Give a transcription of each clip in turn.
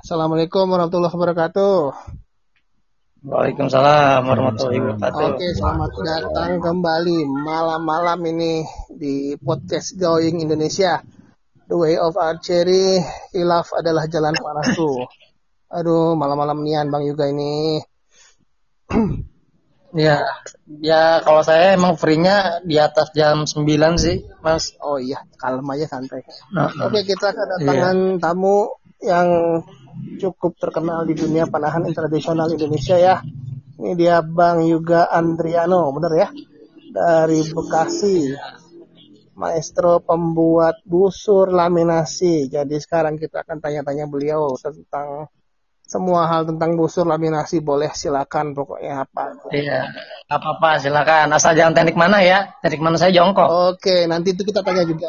Assalamualaikum warahmatullahi wabarakatuh. Waalaikumsalam warahmatullahi wabarakatuh. Oke, selamat datang kembali malam-malam ini di podcast Going Indonesia. The Way of Archery, Hilaf adalah jalan panasku. Aduh, malam-malam nian Bang Yuga ini. Ya, ya kalau saya emang free-nya di atas jam 9 sih, Mas. Oh iya, kalem aja santai. Nah, Oke, kita kedatangan tamu yang cukup terkenal di dunia panahan tradisional Indonesia ya. Ini dia Bang Yuga Andriano, bener ya? Dari Bekasi. Maestro pembuat busur laminasi. Jadi sekarang kita akan tanya-tanya beliau tentang semua hal tentang busur laminasi boleh silakan pokoknya apa. Iya, apa-apa silakan. Asal jangan teknik mana ya? Teknik mana saya jongkok. Oke, nanti itu kita tanya juga.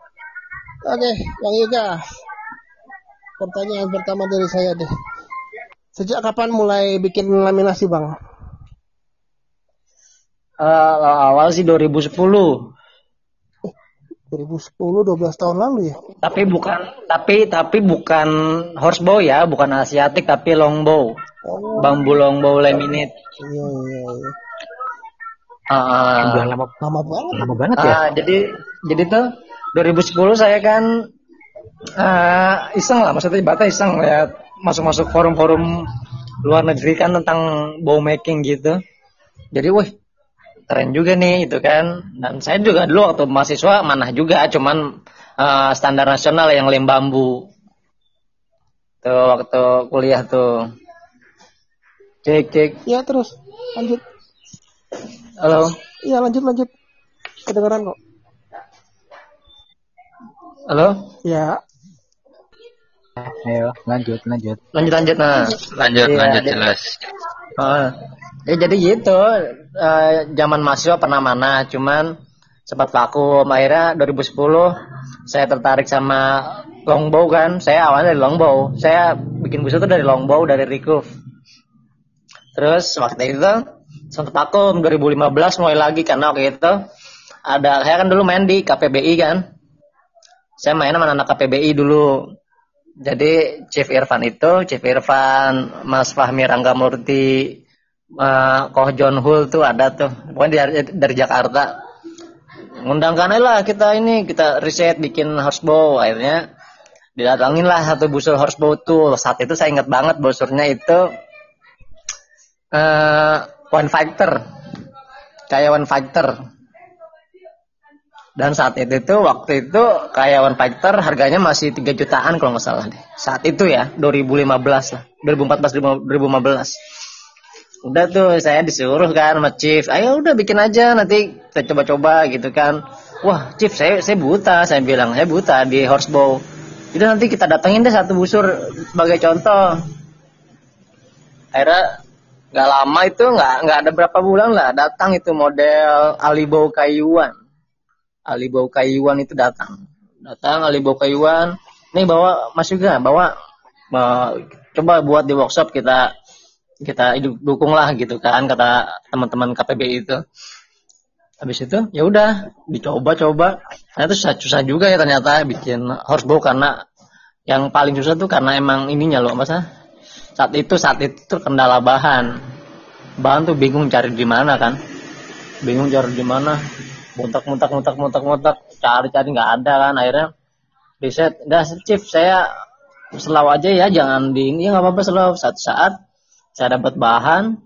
Oke, Bang Yuga. Pertanyaan pertama dari saya deh. Sejak kapan mulai bikin laminasi, Bang? Eh, awal sih 2010. 2010 12 tahun lalu ya. Tapi bukan tapi tapi bukan horsebow ya, bukan asiatik tapi longbow. Oh, Bambu longbow laminate. iya iya iya. Udah lama Lama banget. lama banget ya. Ah, jadi jadi tuh 2010 saya kan ah, iseng lah maksudnya bata iseng lihat masuk-masuk forum-forum luar negeri kan tentang bow making gitu. Jadi wih keren juga nih itu kan. Dan saya juga dulu waktu mahasiswa manah juga cuman ah, standar nasional yang lem bambu. Tuh waktu kuliah tuh. Cek cek. Ya terus lanjut. Halo. Iya lanjut lanjut. Kedengeran kok. Halo. Ya. Ayo, lanjut, lanjut. Lanjut lanjut nah. Lanjut, Iya, lanjut jelas. Oh, ya jadi gitu. eh, zaman mahasiswa pernah mana, cuman sempat vakum. Akhirnya 2010 saya tertarik sama longbow kan. Saya awalnya dari longbow. Saya bikin busur tuh dari longbow dari recurve. Terus waktu itu sempat vakum 2015 mulai lagi karena waktu itu ada saya kan dulu main di KPBI kan. Saya main sama anak KPBI dulu. Jadi Chief Irfan itu, Chief Irfan, Mas Fahmi Ranggamurti, uh, Koh John Hul tuh ada tuh. Pokoknya dari, dari Jakarta. Ngundangkan aja lah kita ini, kita riset bikin horsebow. Akhirnya didatangin lah satu busur horsebow tuh. Saat itu saya ingat banget busurnya itu uh, One Fighter. Kayak One Fighter. Dan saat itu tuh waktu itu kayak One Fighter harganya masih 3 jutaan kalau nggak salah deh. Saat itu ya 2015 lah, 2014 2015. Udah tuh saya disuruh kan sama Chief, ayo udah bikin aja nanti kita coba-coba gitu kan. Wah Chief saya saya buta, saya bilang saya buta di horsebow. Jadi nanti kita datengin deh satu busur sebagai contoh. Akhirnya nggak lama itu nggak nggak ada berapa bulan lah datang itu model Alibow Kayuan. Alibau Kayuan itu datang. Datang Alibau Kayuan. Nih bawa Mas juga bawa bawa- coba buat di workshop kita kita dukung lah gitu kan kata teman-teman KPB itu. Habis itu ya udah dicoba-coba. Ternyata susah, susah juga ya ternyata bikin horsebow karena yang paling susah tuh karena emang ininya loh masa saat itu saat itu tuh kendala bahan. Bahan tuh bingung cari di mana kan. Bingung cari di mana muntak muntak muntak muntak muntak cari cari nggak ada kan akhirnya riset dah chief saya selau aja ya jangan di ini. Ya nggak apa-apa selau satu saat saya dapat bahan.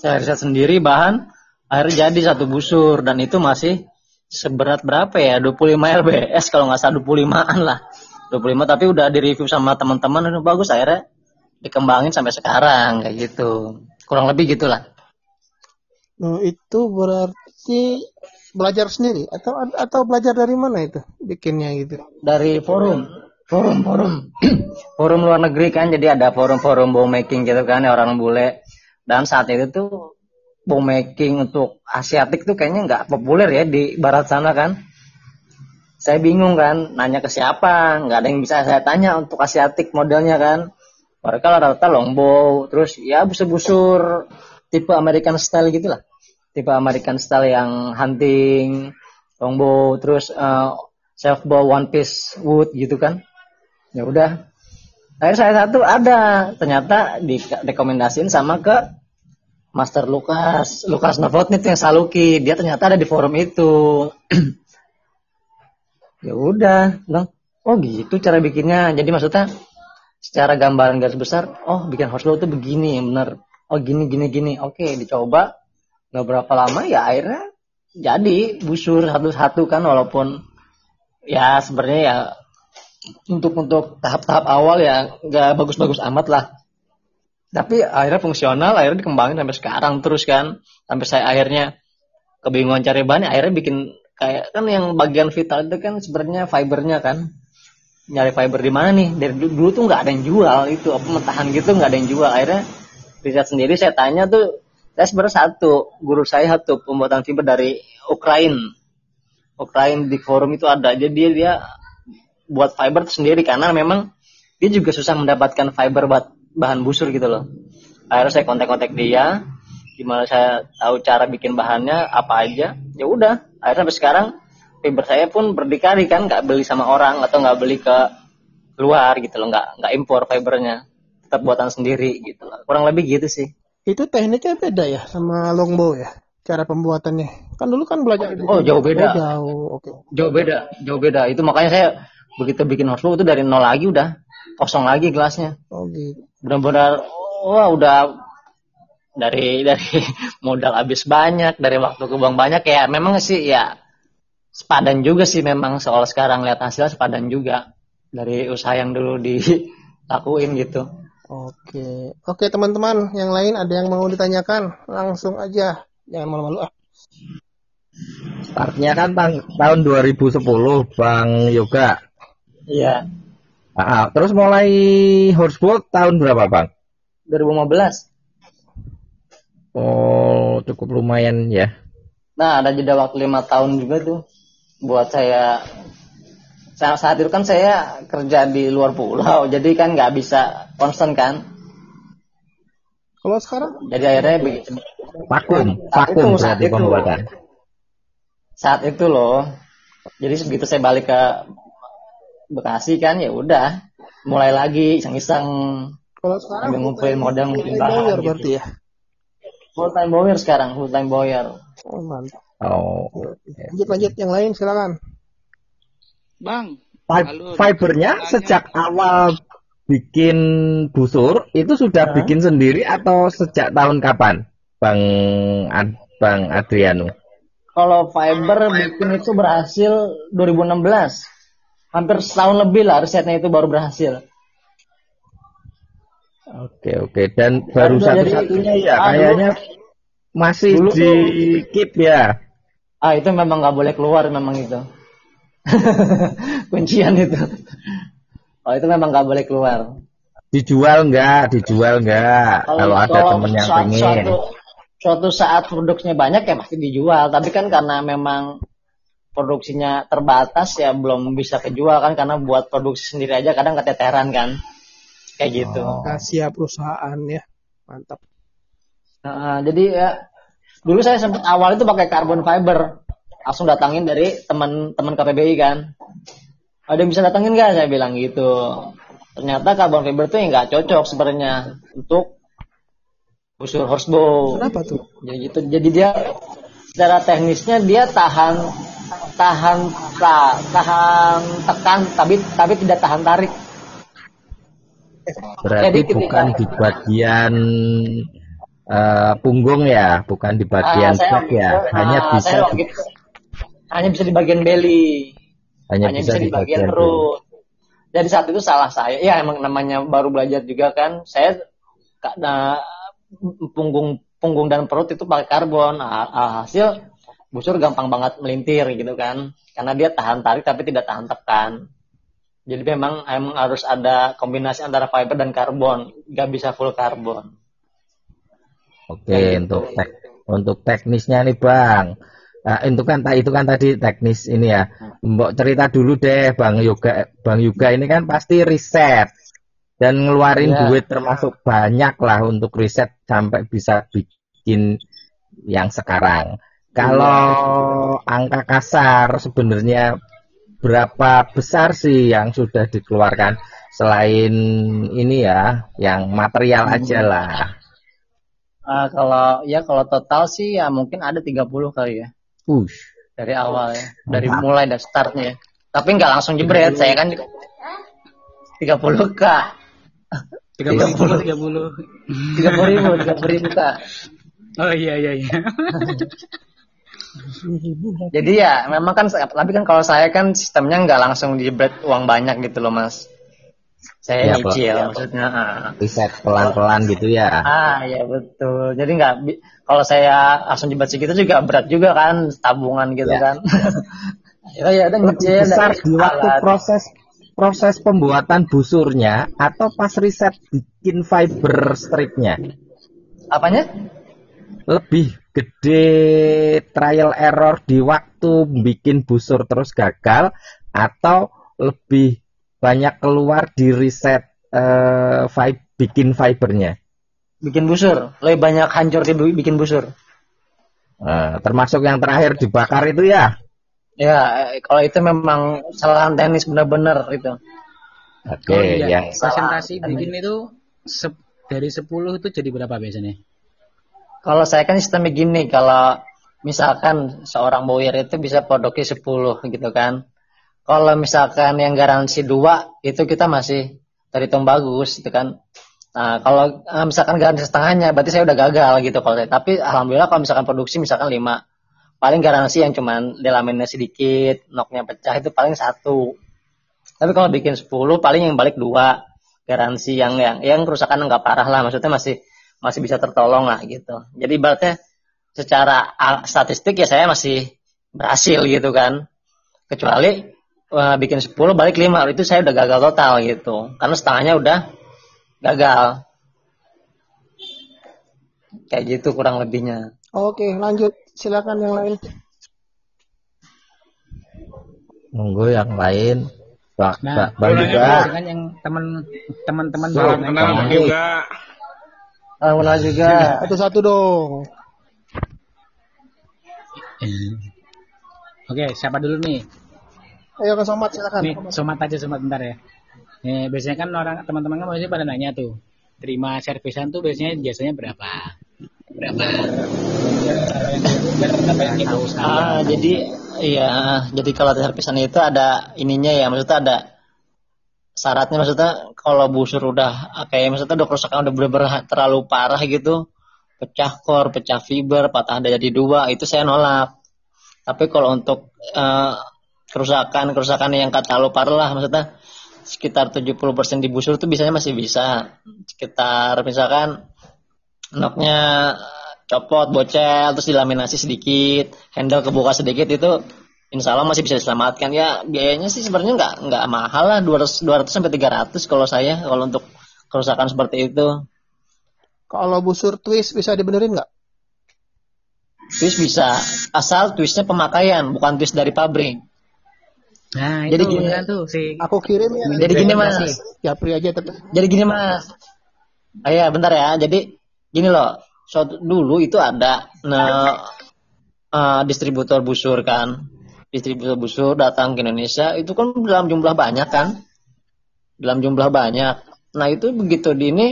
Saya riset sendiri bahan. Akhirnya jadi satu busur. Dan itu masih seberat berapa ya? 25 lbs kalau nggak salah 25an lah. 25 tapi udah di review sama teman-teman. Udah bagus akhirnya dikembangin sampai sekarang kayak gitu. Kurang lebih gitulah. Nah, itu berarti belajar sendiri? Atau atau belajar dari mana itu bikinnya gitu? dari forum. Forum forum. Forum luar negeri kan jadi ada forum-forum bow making gitu kan ya orang bule. Dan saat itu tuh bow making untuk asiatik tuh kayaknya nggak populer ya di barat sana kan. Saya bingung kan nanya ke siapa nggak ada yang bisa saya tanya untuk asiatik modelnya kan. Mereka rata-rata longbow terus ya busur-busur tipe American style gitu lah tipe American style yang hunting longbow terus eh, self bow one piece wood gitu kan. Ya udah. Akhirnya saya satu ada. Ternyata direkomendasiin sama ke Master Lukas Lukas Novotny yang Saluki. Dia ternyata ada di forum itu. Ya udah. Bilang oh gitu cara bikinnya. Jadi maksudnya secara gambaran garis besar oh bikin horseball itu begini. Bener. Oh gini gini gini. Oke dicoba nggak berapa lama ya akhirnya jadi busur satu-satu kan walaupun ya sebenarnya ya untuk untuk tahap-tahap awal ya nggak bagus-bagus amat lah. Tapi akhirnya fungsional akhirnya dikembangin sampai sekarang terus kan sampai saya akhirnya kebingungan cari bahan akhirnya bikin kayak kan yang bagian vital itu kan sebenarnya fibernya kan. Nyari fiber di mana nih? Dari dulu tuh nggak ada yang jual itu apa mentahan gitu nggak ada yang jual. Akhirnya riset sendiri saya tanya tuh saya sebenarnya satu guru saya satu pembuatan fiber dari Ukraina Ukraina di forum itu ada. Jadi dia dia buat fiber sendiri karena memang dia juga susah mendapatkan fiber buat bahan busur gitu loh. Akhirnya saya kontak-kontak dia gimana saya tahu cara bikin bahannya apa aja. Ya udah akhirnya sampai sekarang fiber saya pun berdikari kan nggak beli sama orang atau nggak beli ke luar gitu loh. Nggak nggak impor fibernya. Tetap buatan sendiri gitu loh. Kurang lebih gitu sih itu tekniknya beda ya sama longbow ya cara pembuatannya. Kan dulu kan belajar oh jauh beda. Oh, jauh oke. Okay. jauh beda jauh beda. Itu makanya saya begitu bikin horsebow itu dari nol lagi udah kosong lagi gelasnya oh gitu. Benar-benar wah udah dari dari modal habis banyak dari waktu kebuang banyak ya memang sih ya sepadan juga sih memang. Soal sekarang lihat hasil sepadan juga dari usaha yang dulu dilakuin gitu. Oke, oke teman-teman, yang lain ada yang mau ditanyakan langsung aja, jangan malu-malu ah. Startnya kan tang tahun 2010 Bang Yoga. Iya. Ah, terus mulai horseboat tahun berapa Bang? 2015. Oh, cukup lumayan ya. Nah, ada jeda waktu lima tahun juga tuh buat saya saat, saat itu kan saya kerja di luar pulau jadi kan nggak bisa konstan kan. Kalau sekarang? Jadi akhirnya begitu. Vakum vakum saat itu. pembuatan. Saat itu loh. Jadi begitu saya balik ke Bekasi kan ya udah. Mulai lagi iseng-iseng kalau sekarang ngumpulin modal ngumpulin bahan gitu. berarti ya? Full time boyer sekarang full time boyer oh mantap. Oh. Lanjut lanjut. Yang lain silakan. Bang. Fibernya sejak awal bikin busur itu sudah Hah? bikin sendiri atau sejak tahun kapan, Bang Ad, Bang Adriano? Kalau fiber bikin itu berhasil 2016. Hampir setahun lebih lah risetnya itu baru berhasil. Oke oke dan baru satu-satunya ya kayaknya masih dulu di keep ya ah itu memang nggak boleh keluar memang itu kuncian itu. Oh itu memang nggak boleh keluar. Dijual nggak? Dijual nggak? Kalau, kalau ada temen yang suatu, pengen. suatu, suatu saat produksinya banyak ya pasti dijual. Tapi kan karena memang produksinya terbatas ya belum bisa kejual kan. Karena buat produksi sendiri aja kadang keteteran kan. Kayak gitu. Oh. siap perusahaan ya. Mantap. Nah, jadi ya dulu saya sempat awal itu pakai carbon fiber langsung datangin dari teman-teman KPBI kan. Ada yang bisa datangin nggak? Saya bilang gitu. Ternyata carbon fiber itu yang nggak cocok sebenarnya untuk busur horsebow. Kenapa tuh? Jadi gitu. Jadi dia secara teknisnya dia tahan tahan ta, tahan tekan tapi tapi tidak tahan tarik. Berarti jadi, bukan di bagian uh, punggung ya, bukan di bagian uh, back ya. Hanya uh, bisa di... gitu. Hanya bisa di bagian belly. Hanya, hanya bisa, bisa di bagian, perut. Jadi saat itu salah saya. Ya emang namanya baru belajar juga kan. Saya karena punggung punggung dan perut itu pakai karbon. Nah, hasil busur gampang banget melintir gitu kan. Karena dia tahan tarik tapi tidak tahan tekan. Jadi memang emang harus ada kombinasi antara fiber dan karbon, nggak bisa full karbon. Oke, gitu. untuk tek, untuk teknisnya nih Bang. Nah, itu kan itu kan tadi teknis ini ya. Mbok cerita dulu deh Bang Yoga. Bang Yoga ini kan pasti riset dan ngeluarin ya. duit termasuk banyak lah untuk riset sampai bisa bikin yang sekarang. Kalau ya. angka kasar sebenarnya seberapa besar sih yang sudah dikeluarkan selain ini ya, yang material aja lah. Uh, kalau ya kalau total sih ya mungkin ada 30 kali ya. Ush. Dari awal ya, dari mulai dari startnya ya. Tapi nggak langsung jebret, saya kan 30 k. 30 30 30 ribu, 30 ribu kak. Oh iya iya iya. Jadi ya memang kan tapi kan kalau saya kan sistemnya nggak langsung dijebret uang banyak gitu loh mas. Saya ya, nyicil ya, maksudnya. Riset pelan-pelan gitu ya. Ah ya betul. Jadi nggak kalau saya langsung jebret segitu juga berat juga kan tabungan gitu ya. kan. ya ya ada nyicil. Besar di waktu alat. proses proses pembuatan busurnya atau pas riset bikin fiber stripnya? Apanya? Lebih gede trial error di waktu bikin busur terus gagal atau lebih banyak keluar di riset uh, fi bikin fibernya? Bikin busur, lebih banyak hancur di bikin busur. Uh, termasuk yang terakhir dibakar itu ya? Ya, kalau itu memang kesalahan teknis benar-benar itu. Oke, okay, oh, iya. yang presentasi bikin itu se dari 10 itu jadi berapa biasanya? Kalau saya kan sistemnya gini, kalau misalkan seorang bowyer itu bisa produksi 10 gitu kan. Kalau misalkan yang garansi dua itu kita masih terhitung bagus gitu kan. Nah, kalau eh, misalkan garansi setengahnya berarti saya udah gagal gitu kalau saya. Tapi alhamdulillah kalau misalkan produksi misalkan 5 paling garansi yang cuman delaminnya sedikit, noknya pecah itu paling satu. Tapi kalau bikin 10 paling yang balik dua garansi yang yang yang kerusakan nggak parah lah, maksudnya masih masih bisa tertolong lah gitu. Jadi ibaratnya secara statistik ya saya masih berhasil gitu kan. Kecuali uh, bikin 10 balik 5 itu saya udah gagal total gitu. Karena setengahnya udah gagal. Kayak gitu kurang lebihnya. Oke, lanjut silakan yang lain. Nunggu yang lain. Pak, nah, Bang juga. Dengan yang teman teman-teman so, Bang juga. Ah, Muna juga. Satu-satu dong. Oke, siapa dulu nih? Ayo ke Somat silakan. Nih, Somat aja Somat bentar ya. Nih, biasanya kan orang teman-teman kan masih pada nanya tuh. Terima servisan tuh biasanya biasanya berapa? Berapa? Ah, jadi iya, jadi kalau servisan itu ada ininya ya, maksudnya ada syaratnya maksudnya kalau busur udah kayak maksudnya udah kerusakan udah bener-bener terlalu parah gitu, pecah core, pecah fiber, patah ada jadi dua, itu saya nolak. Tapi kalau untuk uh, kerusakan kerusakan yang kata terlalu parah lah, maksudnya. Sekitar 70% di busur tuh biasanya masih bisa. Sekitar misalkan noknya copot, bocel, terus dilaminasi sedikit, handle kebuka sedikit itu insya Allah masih bisa diselamatkan. Ya biayanya sih sebenarnya nggak nggak mahal lah 200 200 sampai 300 kalau saya kalau untuk kerusakan seperti itu. Kalau busur twist bisa dibenerin nggak? Twist bisa asal twistnya pemakaian bukan twist dari pabrik nah jadi gini kan tuh si aku kirim ya. Jadi gini mas. japri aja tapi jadi gini mas. Ah, ya bentar ya. Jadi gini loh. So dulu itu ada nah, uh, distributor busur kan. Distributor busur datang ke Indonesia itu kan dalam jumlah banyak kan. Dalam jumlah banyak. Nah itu begitu di ini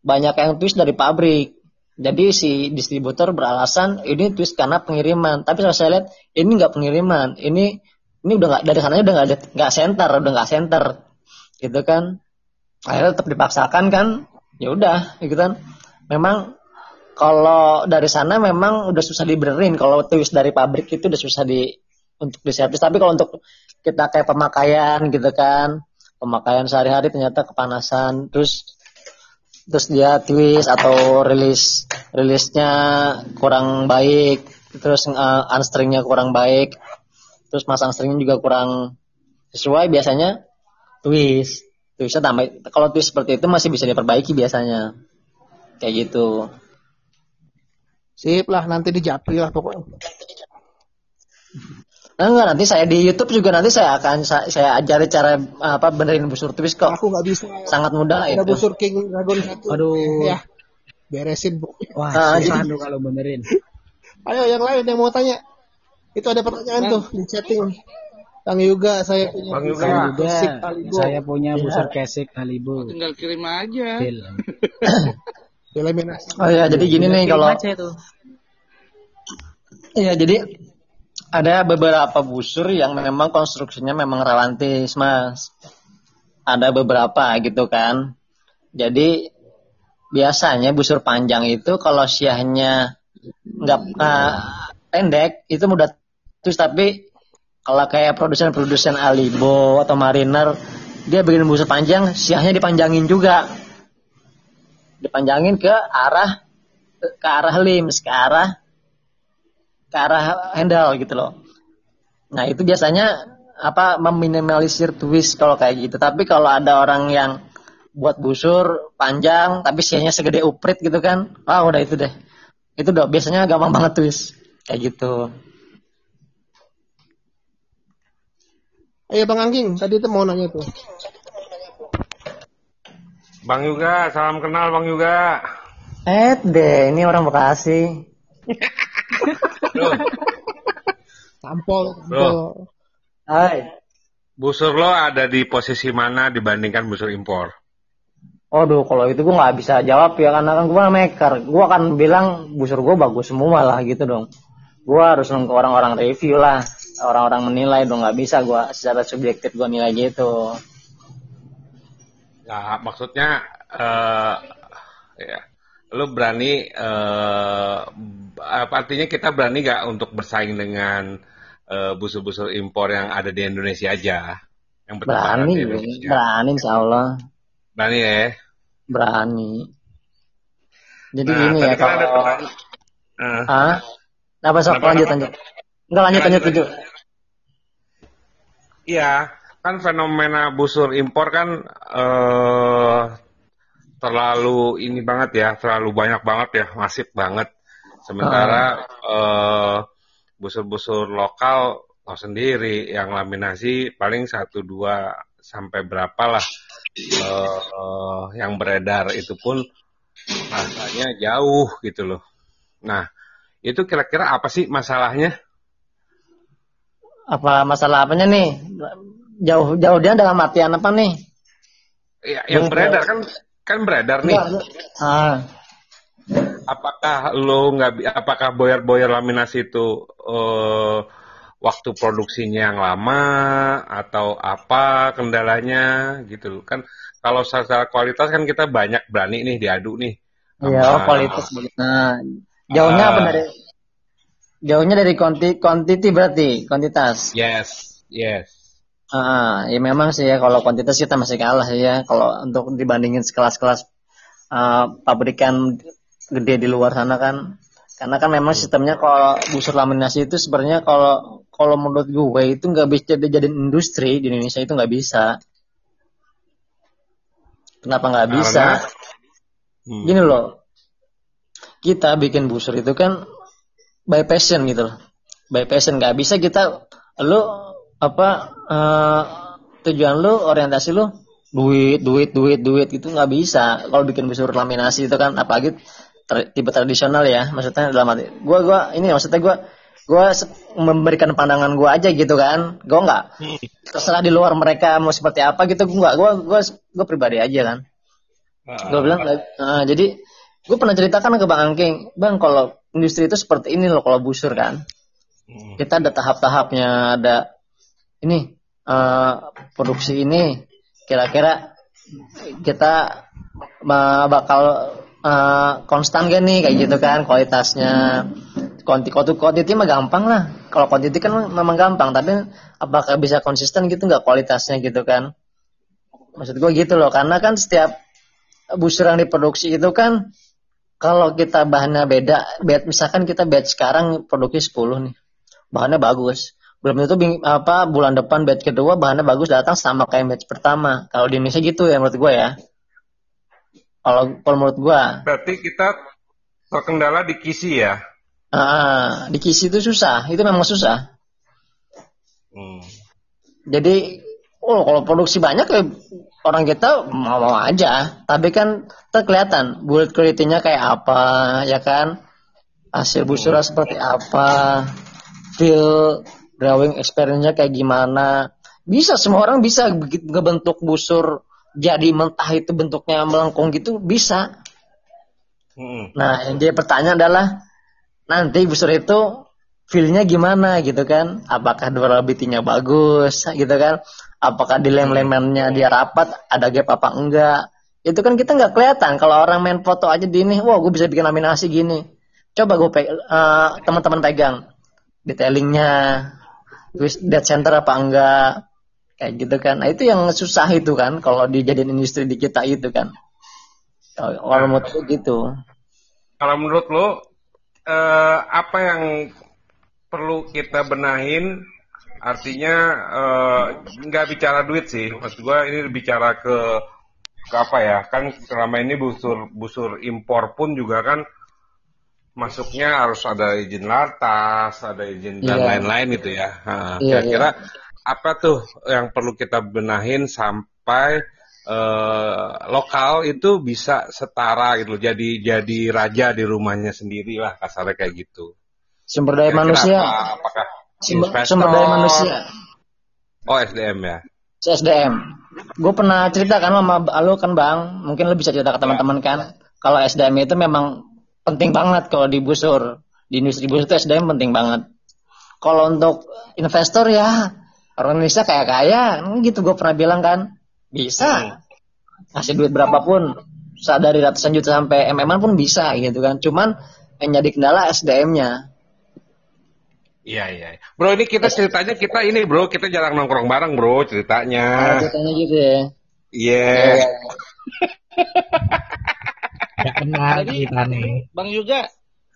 banyak yang twist dari pabrik. Jadi si distributor beralasan ini twist karena pengiriman. Tapi kalau saya lihat ini nggak pengiriman. Ini ini udah nggak dari sananya udah nggak ada nggak center udah nggak center. Gitu kan. Akhirnya tetap dipaksakan kan. Ya udah gitu kan. Memang kalau dari sana memang udah susah dibenerin. Kalau twist dari pabrik itu udah susah di untuk diservis. Tapi kalau untuk kita kayak pemakaian gitu kan, pemakaian sehari-hari ternyata kepanasan, terus terus dia twist atau rilis rilisnya kurang baik, terus uh, unstringnya kurang baik, terus masang stringnya juga kurang sesuai biasanya twist. Twistnya tambah. Kalau twist seperti itu masih bisa diperbaiki biasanya. Kayak gitu. Sip lah, nanti dijapri lah pokoknya. Nah, enggak, nanti saya di YouTube juga nanti saya akan saya, saya ajari cara apa benerin busur twist kok. Aku nggak bisa. Sangat mudah Ada itu. busur King Dragon satu. Aduh. Ya. Beresin, Bu. Wah, nah, susah jadi... kalau benerin. Ayo yang lain yang mau tanya. Itu ada pertanyaan tuh di chatting. Bang Yuga, saya punya Bang Yuga. Saya juga, Kesik Alibo. saya punya Ya. busur kesik Halibo. Tinggal kirim aja. Film. Eliminasi. Oh ya, jadi gini nih kalau. Iya, jadi ada beberapa busur yang memang konstruksinya memang rawantis, Mas. Ada beberapa gitu kan. Jadi biasanya busur panjang itu kalau siahnya nggak eh, pendek itu mudah terus tapi kalau kayak produsen-produsen Alibo atau Mariner dia bikin busur panjang siahnya dipanjangin juga dipanjangin ke arah ke arah limbs ke arah ke arah handle gitu loh. Nah itu biasanya apa meminimalisir twist kalau kayak gitu. Tapi kalau ada orang yang buat busur panjang tapi sianya segede uprit gitu kan, wah udah itu deh. Itu udah biasanya gampang banget twist kayak gitu. Ayo Bang Angking, tadi itu mau nanya tuh. Bang Yuga, salam kenal Bang Yuga. Eh deh, ini orang Bekasi. Loh, Tampol. Hai. busur lo ada di posisi mana dibandingkan busur impor? Aduh, kalau itu gue nggak bisa jawab ya karena kan gue maker. Gue akan bilang busur gue bagus semua lah gitu dong. Gue harus nunggu orang-orang review lah, orang-orang menilai dong nggak bisa gue secara subjektif gue nilai gitu. Nah, maksudnya eh ya, lo berani eh apa artinya kita berani gak untuk bersaing dengan eh, busur-busur impor yang ada di Indonesia aja? Yang Berani. Indonesia. berani insya Allah, Berani ya. berani. Jadi Nah, gini ya kan ada kalau, pertanyaan. Eh, ah, apa sok lanjut lanjut. Enggak lanjut lanjut lanjut. Iya, kan fenomena busur impor kan eh terlalu ini banget ya, terlalu banyak banget ya, masif banget. Sementara eh busur-busur lokal lo sendiri yang laminasi paling satu dua sampai berapa lah eh, eh, yang beredar itu pun rasanya jauh gitu loh. Nah, itu kira-kira apa sih masalahnya? Apa masalah apanya nih? Jauh jauh dia dalam artian apa nih? Ya, yang Yang beredar kan kan beredar nih. Ah, apakah lo nggak apakah boyer-boyer laminasi itu eh, waktu produksinya yang lama atau apa kendalanya gitu kan kalau secara kualitas kan kita banyak berani nih diadu nih Iya, oh, kualitas. Nah, jauhnya apa Ah. dari jauhnya dari konti quantity berarti kuantitas. yes yes Ah, ya memang sih ya kalau kuantitas kita masih kalah sih ya kalau untuk dibandingin sekelas-kelas ah, pabrikan gede di luar sana kan. Karena kan memang sistemnya kalau busur laminasi itu sebenarnya kalau kalau menurut gue itu nggak bisa dijadiin industri di Indonesia itu nggak bisa. Kenapa nggak bisa? Karena- Hmm. Gini loh, kita bikin busur itu kan by passion gitu loh. By passion nggak bisa kita, lu apa eh, tujuan lu orientasi lu duit duit duit duit gitu nggak bisa. Kalau bikin busur laminasi itu kan apalagi ter- tipe tradisional ya maksudnya dalam arti gua gua ini maksudnya gua gua se- memberikan pandangan gua aja gitu kan gua nggak terserah di luar mereka mau seperti apa gitu gua nggak gua gua gua pribadi aja kan. Gue bilang "Nah, jadi gue pernah ceritakan ke bang Angking bang kalau industri itu seperti ini loh kalau busur kan? Hmm. kita ada tahap-tahapnya ada ini eh, produksi ini. Kira-kira kita eh, bakal eh, konstan gak nih kayak gitu kan kualitasnya? Kuanti kuanti kuantiti mah gampang lah. Kalau kuantiti kan memang gampang tapi apakah bisa konsisten gitu nggak kualitasnya gitu kan? Maksud gue gitu loh karena kan setiap busur yang diproduksi itu kan kalau kita bahannya beda, bed misalkan kita bed sekarang produksi 10 nih. Bahannya bagus. Belum tentu bing- apa bulan depan bed kedua bahannya bagus datang sama kayak batch pertama. Kalau di Indonesia gitu ya menurut gue ya. Kalau kalau menurut gue, berarti kita terkendala di kisi ya ah, di kisi itu susah, itu memang susah. Hmm. Jadi, oh kalau produksi banyak ya orang kita mau-mau aja. Tapi kan terkelihatan build quality-nya kayak apa, ya kan? Hasil busurnya seperti apa, feel drawing experience-nya kayak gimana. Bisa semua orang bisa ngebentuk busur jadi mentah itu bentuknya melengkung gitu bisa. Hmm. Nah, yang jadi pertanyaan adalah nanti busur itu feel-nya gimana gitu kan? Apakah durability-nya bagus gitu kan? Apakah di lem-lemannya dia rapat, ada gap apa enggak? Itu kan kita nggak kelihatan. Kalau orang main foto aja di ini, wah gue bisa bikin laminasi gini. Coba gue pe uh, teman-teman pegang detailingnya, dead center apa enggak, kayak gitu kan. Nah itu yang susah itu kan, kalau dijadiin industri di kita itu kan. Kalau menurut gitu. Kalau menurut lo, uh, apa yang perlu kita benahin artinya eh, nggak uh, bicara duit sih maksud gue ini bicara ke ke apa ya kan selama ini busur busur impor pun juga kan masuknya harus ada izin latas ada izin dan iya. lain-lain gitu ya nah, yeah, kira-kira yeah. apa tuh yang perlu kita benahin sampai uh, lokal itu bisa setara gitu jadi jadi raja di rumahnya sendiri lah kasarnya kayak gitu Sumber daya manusia. Apa, apakah sumber, sumber daya manusia. Oh SDM ya. SDM. Gue pernah cerita kan sama lo kan bang, mungkin lo bisa cerita ke teman-teman kan. Kalau SDM itu memang penting banget kalau di busur, di industri busur itu SDM penting banget. Kalau untuk investor ya orang Indonesia kayak kaya, gitu gue pernah bilang kan, bisa kasih duit berapapun, dari ratusan juta sampai mm pun bisa gitu kan. Cuman yang jadi kendala SDM-nya. Iya iya. Bro ini kita ceritanya kita ini bro kita jarang nongkrong bareng bro ceritanya. Oh, ceritanya gitu ya. Iya. Yeah. Gak kenal kita nih. Bang juga.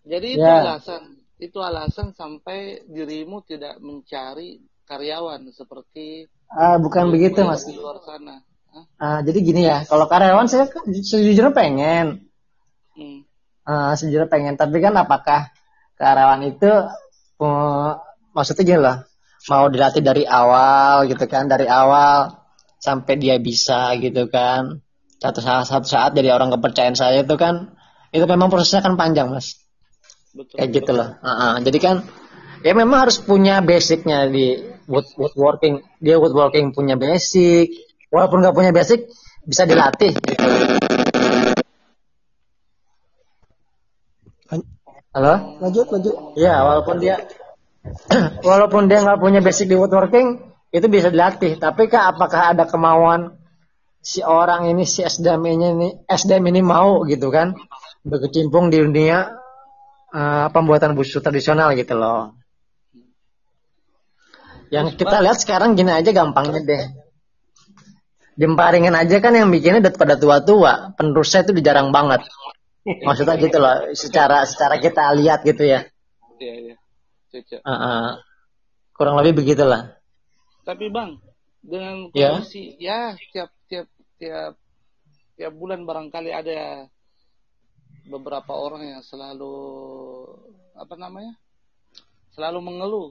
Jadi itu yeah. alasan itu alasan sampai dirimu tidak mencari karyawan seperti ah bukan begitu mas di luar sana. Ah, jadi gini ya, kalau karyawan saya sejujurnya pengen, hmm. ah, sejujurnya pengen, tapi kan apakah karyawan itu maksudnya gini lah. Mau dilatih dari awal gitu kan dari awal sampai dia bisa gitu kan. Satu saat satu saat jadi orang kepercayaan saya itu kan itu memang prosesnya kan panjang mas. Betul, kayak gitu loh uh -uh. jadi kan ya memang harus punya basicnya di wood woodworking. Dia woodworking punya basic. Walaupun nggak punya basic bisa dilatih gitu. Halo? Lanjut, lanjut. Ya, walaupun dia walaupun dia nggak punya basic di woodworking, itu bisa dilatih. Tapi kak, apakah ada kemauan si orang ini, si SDM ini, SDM ini mau gitu kan, berkecimpung di dunia uh, pembuatan busur tradisional gitu loh. Yang kita lihat sekarang gini aja gampangnya deh. Jemparingan aja kan yang bikinnya udah pada tua-tua, penerusnya itu jarang banget. Maksudnya gitu loh, secara secara kita lihat gitu ya. Iya, iya. Uh, uh, kurang lebih begitulah. Tapi bang, dengan ya. kondisi ya, ya tiap tiap tiap tiap bulan barangkali ada beberapa orang yang selalu apa namanya, selalu mengeluh.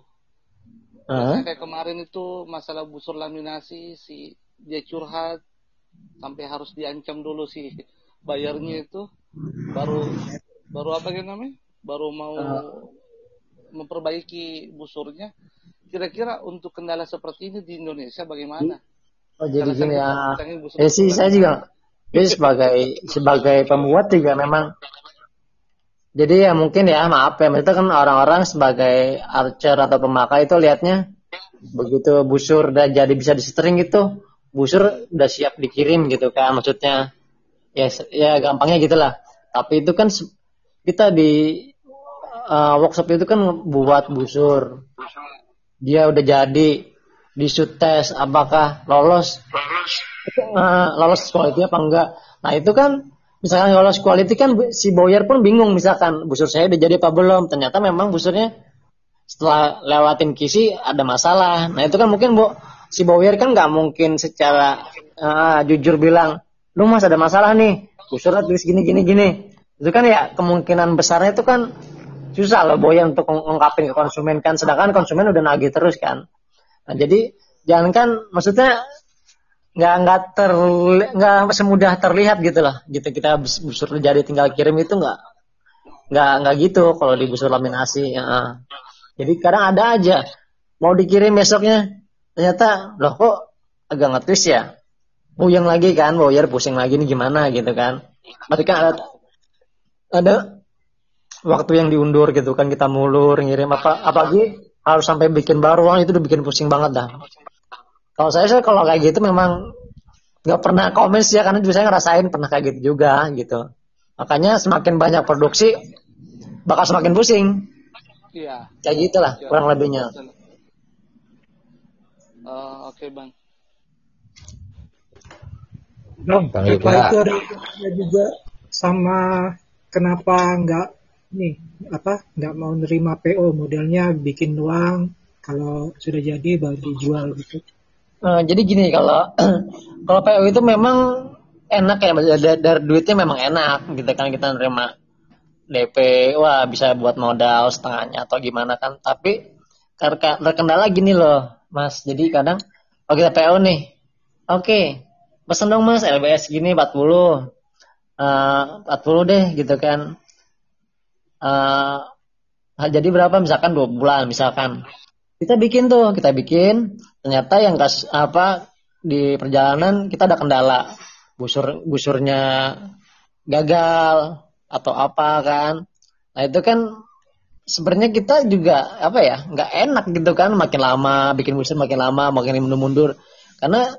Uh -huh. Kayak kemarin itu masalah busur laminasi si dia curhat sampai harus diancam dulu sih bayarnya itu baru baru apa gitu namanya? Baru mau uh. memperbaiki busurnya. Kira-kira untuk kendala seperti ini di Indonesia bagaimana? Oh jadi gini ya eh sih saya juga jadi sebagai sebagai pembuat juga memang jadi ya mungkin ya maaf ya maksudnya kan orang-orang sebagai archer atau pemakai itu lihatnya begitu busur udah jadi bisa disetering itu busur udah siap dikirim gitu kan maksudnya ya ya gampangnya gitulah. Tapi itu kan kita di uh, workshop itu kan buat busur. Dia udah jadi di shoot test apakah lolos uh, lolos quality apa enggak. Nah itu kan misalkan lolos quality kan si buyer pun bingung misalkan busur saya udah jadi apa belum? Ternyata memang busurnya setelah lewatin kisi ada masalah. Nah itu kan mungkin bu si buyer kan nggak mungkin secara uh, jujur bilang lu mas ada masalah nih. Surat tulis gini gini gini. Itu kan ya kemungkinan besarnya itu kan susah loh boy untuk ngungkapin ke konsumen kan. Sedangkan konsumen udah nagih terus kan. Nah jadi jangan kan maksudnya nggak nggak ter nggak semudah terlihat gitu lah. Gitu kita busur jadi tinggal kirim itu nggak nggak nggak gitu kalau di busur laminasi ya. jadi kadang ada aja mau dikirim besoknya ternyata loh kok agak ngetis ya puyeng lagi kan lawyer pusing lagi nih gimana gitu kan. Berarti kan ada ada waktu yang diundur gitu kan kita mulur ngirim apa apalagi harus sampai bikin baru itu udah bikin pusing banget dah. Kalau saya sih kalau kayak gitu memang nggak pernah komen sih ya karena juga saya ngerasain pernah kayak gitu juga gitu. Makanya semakin banyak produksi bakal semakin pusing. Iya. Kayak gitulah ya, kurang lebihnya. Uh, oke okay, bang Bang, Bang itu ada, ada juga sama kenapa nggak nih apa nggak mau nerima PO modelnya bikin uang kalau sudah jadi baru dijual gitu. Nah, jadi gini kalau kalau PO itu memang enak ya dari, dari duitnya memang enak gitu kan kita nerima DP wah bisa buat modal setengahnya atau gimana kan. Tapi terkendala gini loh mas. Jadi kadang oh kita PO nih. Oke okay, pesen dong mas LBS gini 40 uh, 40 deh gitu kan. Uh, jadi berapa? Misalkan dua bulan misalkan. Kita bikin tuh kita bikin. Ternyata yang kas apa di perjalanan kita ada kendala. Busur busurnya gagal atau apa kan. Nah itu kan sebenarnya kita juga apa ya nggak enak gitu kan. Makin lama bikin busur makin lama makin mundur-mundur. Karena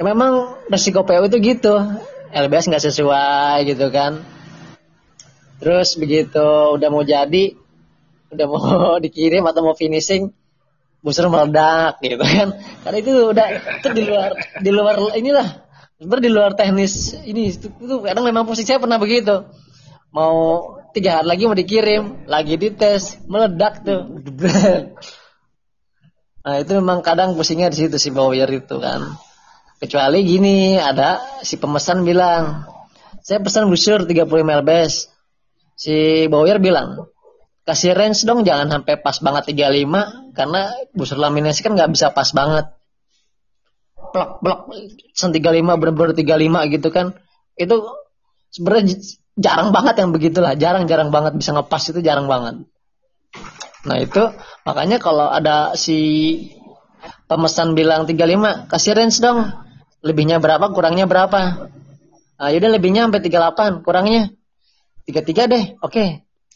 ya memang resiko PO itu gitu. LBS nggak sesuai gitu kan. Terus begitu udah mau jadi udah mau dikirim atau mau finishing busur meledak gitu kan. Karena itu udah itu di luar di luar inilah. Sebenarnya di luar teknis ini itu, itu kadang memang posisi saya pernah begitu. Mau tiga hari lagi mau dikirim lagi dites meledak tuh. Nah itu memang kadang pusingnya di situ si bawir itu kan kecuali gini ada si pemesan bilang saya pesan busur 30 ml base si bawir bilang kasih range dong jangan sampai pas banget 35 karena busur laminasi kan nggak bisa pas banget. Plak plak sen 35 bener-bener 35 gitu kan. Itu sebenarnya jarang banget yang begitulah jarang-jarang banget bisa ngepas itu jarang banget. Nah itu makanya kalau ada si pemesan bilang 35 kasih range dong lebihnya berapa kurangnya berapa? Nah yaudah lebihnya sampai 38 kurangnya 33 deh oke. Okay.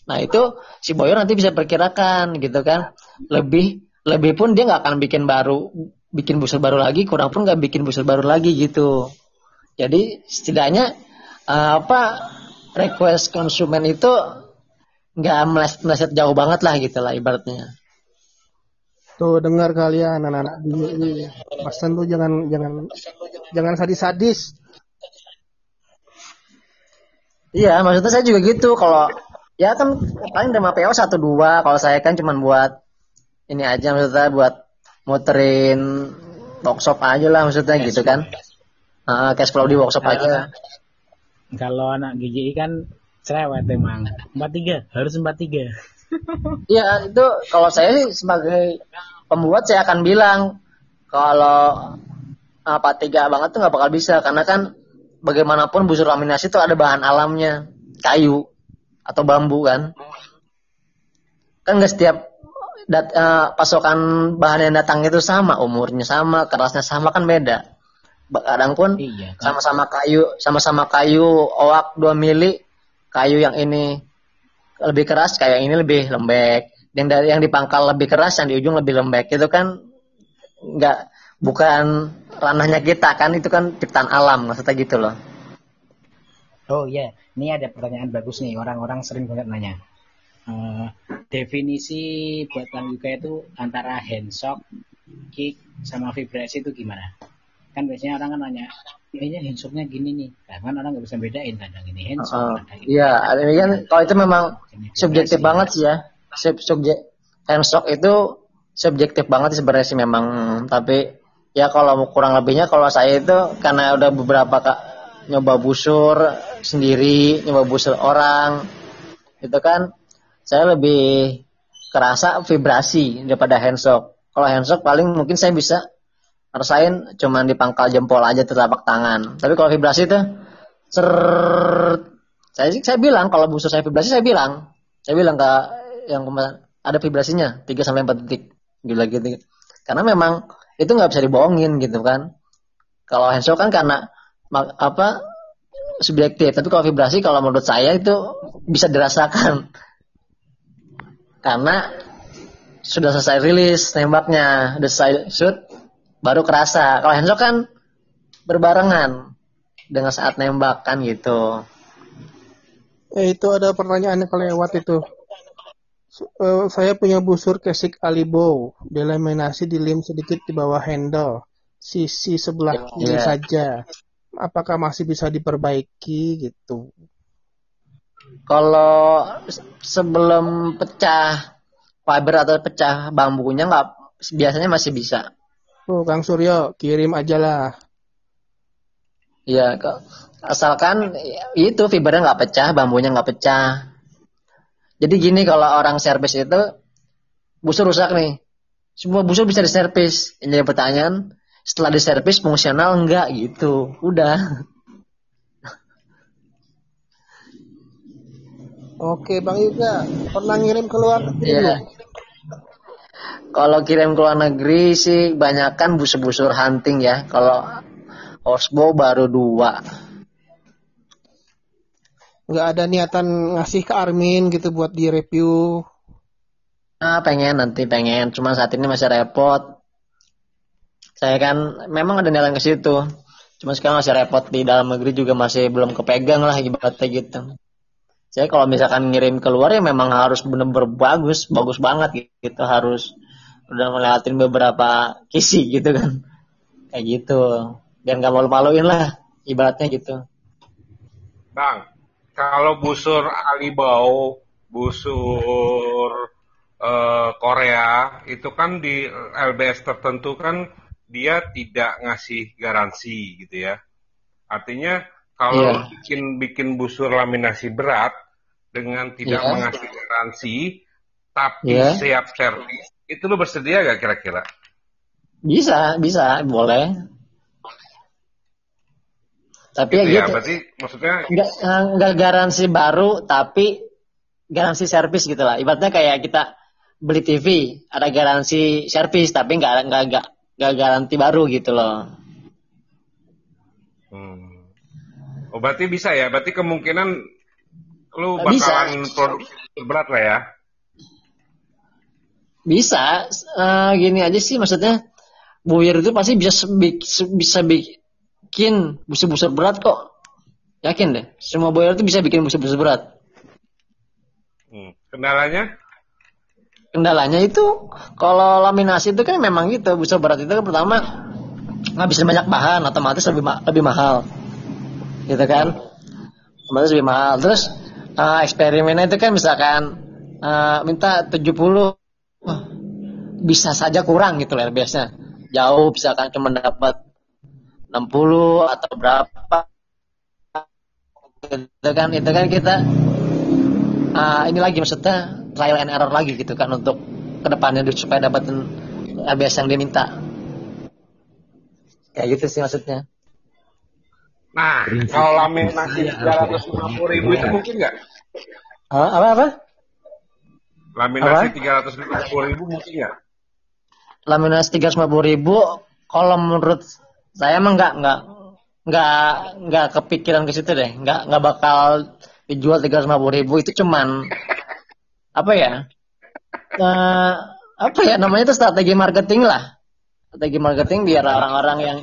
nah itu si Boyo nanti bisa perkirakan gitu kan. Lebih lebih pun dia nggak akan bikin baru bikin busur baru lagi kurang pun nggak bikin busur baru lagi gitu. Jadi setidaknya uh, apa request konsumen itu nggak meleset, meleset jauh banget lah gitu lah ibaratnya Tuh dengar kalian ya, anak-anak di ini. Pesan tuh jangan jangan jangan sadis-sadis. Iya, maksudnya saya juga gitu. Kalau ya kan paling derma PO satu dua. Kalau saya kan cuma buat ini aja maksudnya buat muterin workshop aja lah maksudnya gitu kan. Uh, cash flow di workshop aja. Kalau anak GJI kan cerewet emang. 43 harus 43. ya itu kalau saya sih sebagai pembuat saya akan bilang kalau ah, apa tiga banget tuh nggak bakal bisa karena kan bagaimanapun busur laminasi itu ada bahan alamnya kayu atau bambu kan. Kan nggak setiap dat, uh, pasokan bahan yang datang itu sama umurnya sama kerasnya sama kan beda. Kadang pun iya, kan. sama-sama kayu sama-sama kayu oak 2 mili kayu yang ini lebih keras kayak ini lebih lembek yang dari yang dipangkal lebih keras yang di ujung lebih lembek itu kan nggak bukan ranahnya kita kan itu kan ciptaan alam maksudnya gitu loh oh iya yeah. ini ada pertanyaan bagus nih orang-orang sering banget nanya uh, definisi buat Bang Yuga itu antara handshock, kick, sama vibrasi itu gimana? Kan biasanya orang kan nanya, kayaknya handshocknya gini nih. Nah, kan orang nggak bisa bedain kadang ini handshock. Uh, iya, ini kan kalau itu memang subjektif banget sih ya. Sub subjek handshock itu subjektif banget sih sebenarnya sih memang. Tapi ya kalau kurang lebihnya kalau saya itu karena udah beberapa kak nyoba busur sendiri, nyoba busur orang, itu kan saya lebih kerasa vibrasi daripada handshock. Kalau handshock paling mungkin saya bisa rasain cuman di pangkal jempol aja telapak tangan. Tapi kalau vibrasi itu ser saya saya bilang kalau busur saya vibrasi saya bilang. Saya bilang ke yang ada vibrasinya 3 sampai 4 detik. Gila gitu. karena memang itu nggak bisa dibohongin gitu kan kalau handshock kan karena apa subjektif tapi kalau vibrasi kalau menurut saya itu bisa dirasakan karena sudah selesai rilis tembaknya udah selesai shoot baru kerasa. Kalau handshock kan berbarengan dengan saat nembak kan gitu. Eh, itu ada pertanyaan yang kelewat itu. Uh, saya punya busur kesik alibo. Delaminasi di lim sedikit di bawah handle. Sisi sebelah iya. kiri yeah. saja. Apakah masih bisa diperbaiki gitu? Kalau sebelum pecah fiber atau pecah bambunya nggak biasanya masih bisa oh Kang Suryo kirim aja lah Iya, asalkan itu fibernya nggak pecah, bambunya nggak pecah. Jadi gini kalau orang servis itu busur rusak nih, semua busur bisa diservis. Ini pertanyaan, setelah diservis fungsional enggak gitu, udah. Oke Bang Yuga, pernah ngirim ke luar negeri? Iya. Kalau kirim ke luar negeri sih banyakkan busur-busur hunting ya. Kalau Osbo baru dua. Nggak ada niatan ngasih ke Armin gitu buat di review. Ah, pengen nanti pengen. Cuma saat ini masih repot. Saya kan memang ada niatan ke situ. Cuma sekarang masih repot di dalam negeri juga masih belum kepegang lah ibaratnya gitu. Saya kalau misalkan ngirim keluar ya memang harus benar-benar bagus, bagus banget gitu. Harus udah ngeliatin beberapa kisi gitu kan. Kayak gitu biar nggak malu-maluin lah ibaratnya gitu bang kalau busur Alibau busur uh, Korea itu kan di LBS tertentu kan dia tidak ngasih garansi gitu ya artinya kalau yeah. bikin bikin busur laminasi berat dengan tidak yeah. mengasih garansi tapi yeah. siap servis itu lo bersedia gak kira-kira bisa bisa boleh tapi gitu ya, ya gitu. berarti maksudnya nggak nggak garansi baru tapi garansi servis gitu lah. Ibaratnya kayak kita beli TV ada garansi servis tapi nggak nggak nggak nggak garansi baru gitu loh. Hmm. Oh berarti bisa ya? Berarti kemungkinan lu bakalan bisa. produk berat lah ya? Bisa, uh, gini aja sih maksudnya buyer itu pasti bisa bisa bikin busur-busur berat kok. Yakin deh, semua boiler itu bisa bikin busur-busur berat. Hmm. Kendalanya? Kendalanya itu kalau laminasi itu kan memang gitu, busur berat itu kan pertama ngabisin banyak bahan, otomatis lebih ma lebih mahal. Gitu kan? Otomatis lebih mahal. Terus uh, eksperimennya itu kan misalkan uh, minta 70 bisa saja kurang gitu lah biasanya. Jauh misalkan cuma dapat 60 atau berapa. Itu kan itu kan kita uh, ini lagi maksudnya trial and error lagi gitu kan untuk ke depannya supaya dapetin ABS yang diminta. Kayak gitu sih maksudnya nah kalau laminasi tiga ratus lima puluh ribu itu mungkin nggak? Uh, apa apa? Laminasi tiga ratus lima puluh ribu mungkin nggak? Laminasi tiga ratus lima puluh ribu kalau menurut saya emang nggak nggak nggak nggak kepikiran ke situ deh. Nggak nggak bakal dijual tiga ratus lima puluh ribu. Itu cuman apa ya? Uh, apa ya? Namanya itu strategi marketing lah. Strategi marketing biar orang-orang yang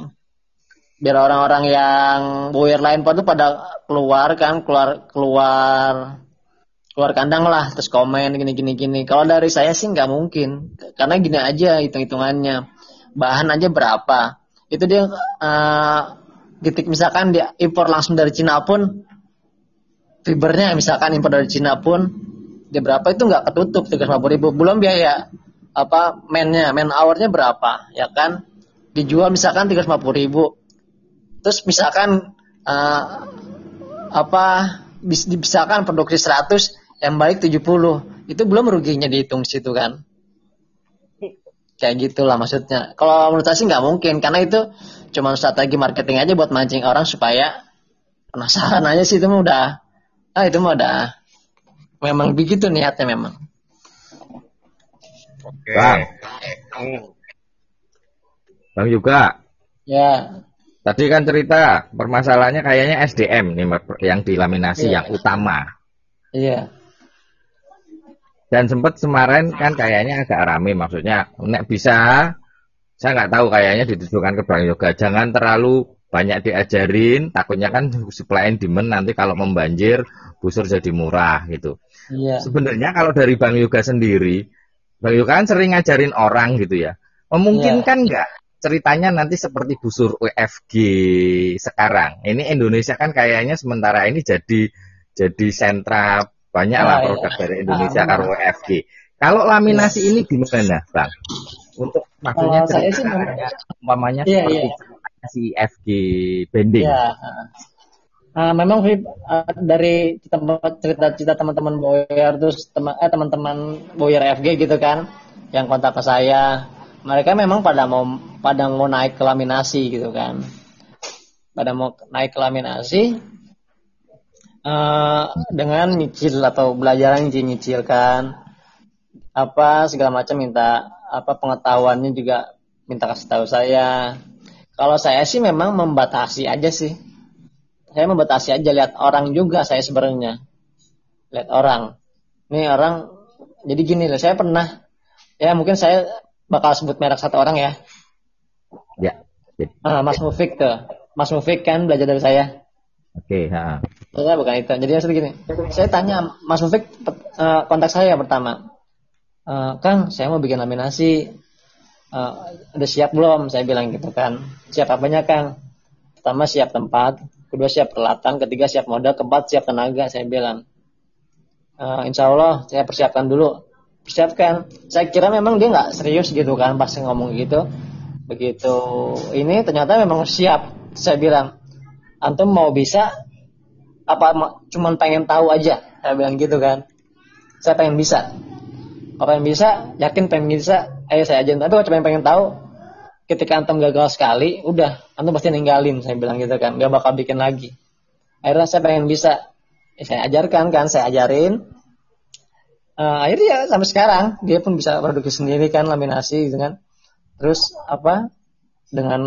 biar orang-orang yang buyer lain pada pada keluar kan keluar keluar keluar kandang lah terus komen gini gini gini. Kalau dari saya sih nggak mungkin. Karena gini aja hitung hitungannya bahan aja berapa. Itu dia uh, misalkan dia impor langsung dari Cina pun fibernya misalkan impor dari Cina pun dia berapa itu nggak ketutup tiga ribu. Belum biaya apa mennya men hournya berapa ya kan? Dijual misalkan tiga ribu terus misalkan uh, apa misalkan produksi 100 yang balik 70 itu belum ruginya dihitung situ kan kayak gitulah maksudnya kalau menurut saya sih nggak mungkin karena itu cuma strategi marketing aja buat mancing orang supaya penasaran aja sih itu mah udah ah itu mah udah memang begitu niatnya memang oke okay. Bang juga. Ya. Tadi kan cerita permasalahannya kayaknya SDM nih yang dilaminasi ya. yang utama. Iya. Dan sempat kemarin kan kayaknya agak rame maksudnya nek bisa saya nggak tahu kayaknya ditujukan ke Bang Yoga jangan terlalu banyak diajarin takutnya kan supply and demand nanti kalau membanjir busur jadi murah gitu. Iya. Sebenarnya kalau dari Bang Yoga sendiri Bang Yoga kan sering ngajarin orang gitu ya. Memungkinkan iya. nggak ceritanya nanti seperti busur UFG sekarang. Ini Indonesia kan kayaknya sementara ini jadi jadi sentra banyak lah oh, produk iya. dari Indonesia ah, UFG. Kalau laminasi iya. ini gimana, Bang? Untuk maksudnya saya sih umpamanya iya, seperti iya si FG Bending. Ya. Uh, memang uh, dari cerita-cerita teman-teman Boyer terus teman eh, teman-teman Boyer FG gitu kan yang kontak ke saya mereka memang pada mau pada mau naik ke laminasi gitu kan pada mau naik ke laminasi uh, dengan nyicil atau belajar nyicil nyicil kan apa segala macam minta apa pengetahuannya juga minta kasih tahu saya kalau saya sih memang membatasi aja sih. Saya membatasi aja lihat orang juga saya sebenarnya. Lihat orang. Ini orang jadi gini loh, saya pernah ya mungkin saya bakal sebut merek satu orang ya. Ya. Ah, Mas Mufik tuh. Mas Mufik kan belajar dari saya. Oke, okay, Saya bukan itu. Jadi maksudnya gini, saya tanya Mas Mufik uh, kontak saya pertama. Uh, Kang, saya mau bikin laminasi uh, udah siap belum saya bilang gitu kan siap apanya kang pertama siap tempat kedua siap peralatan ketiga siap modal keempat siap tenaga saya bilang uh, insya Allah saya persiapkan dulu persiapkan saya kira memang dia nggak serius gitu kan pas ngomong gitu. Begitu ini ternyata memang siap. Saya bilang antum mau bisa apa cuman pengen tahu aja saya bilang gitu kan. Saya pengen bisa. Apa yang bisa yakin pengen bisa. Ayo saya ajarin. Tapi kalau cuma pengen tahu ketika antum gagal sekali udah antum pasti ninggalin saya bilang gitu kan. Gak bakal bikin lagi. Akhirnya saya pengen bisa. Ya, saya ajarkan kan saya ajarin uh, akhirnya ya sampai sekarang dia pun bisa produksi sendiri kan laminasi gitu kan. Terus apa dengan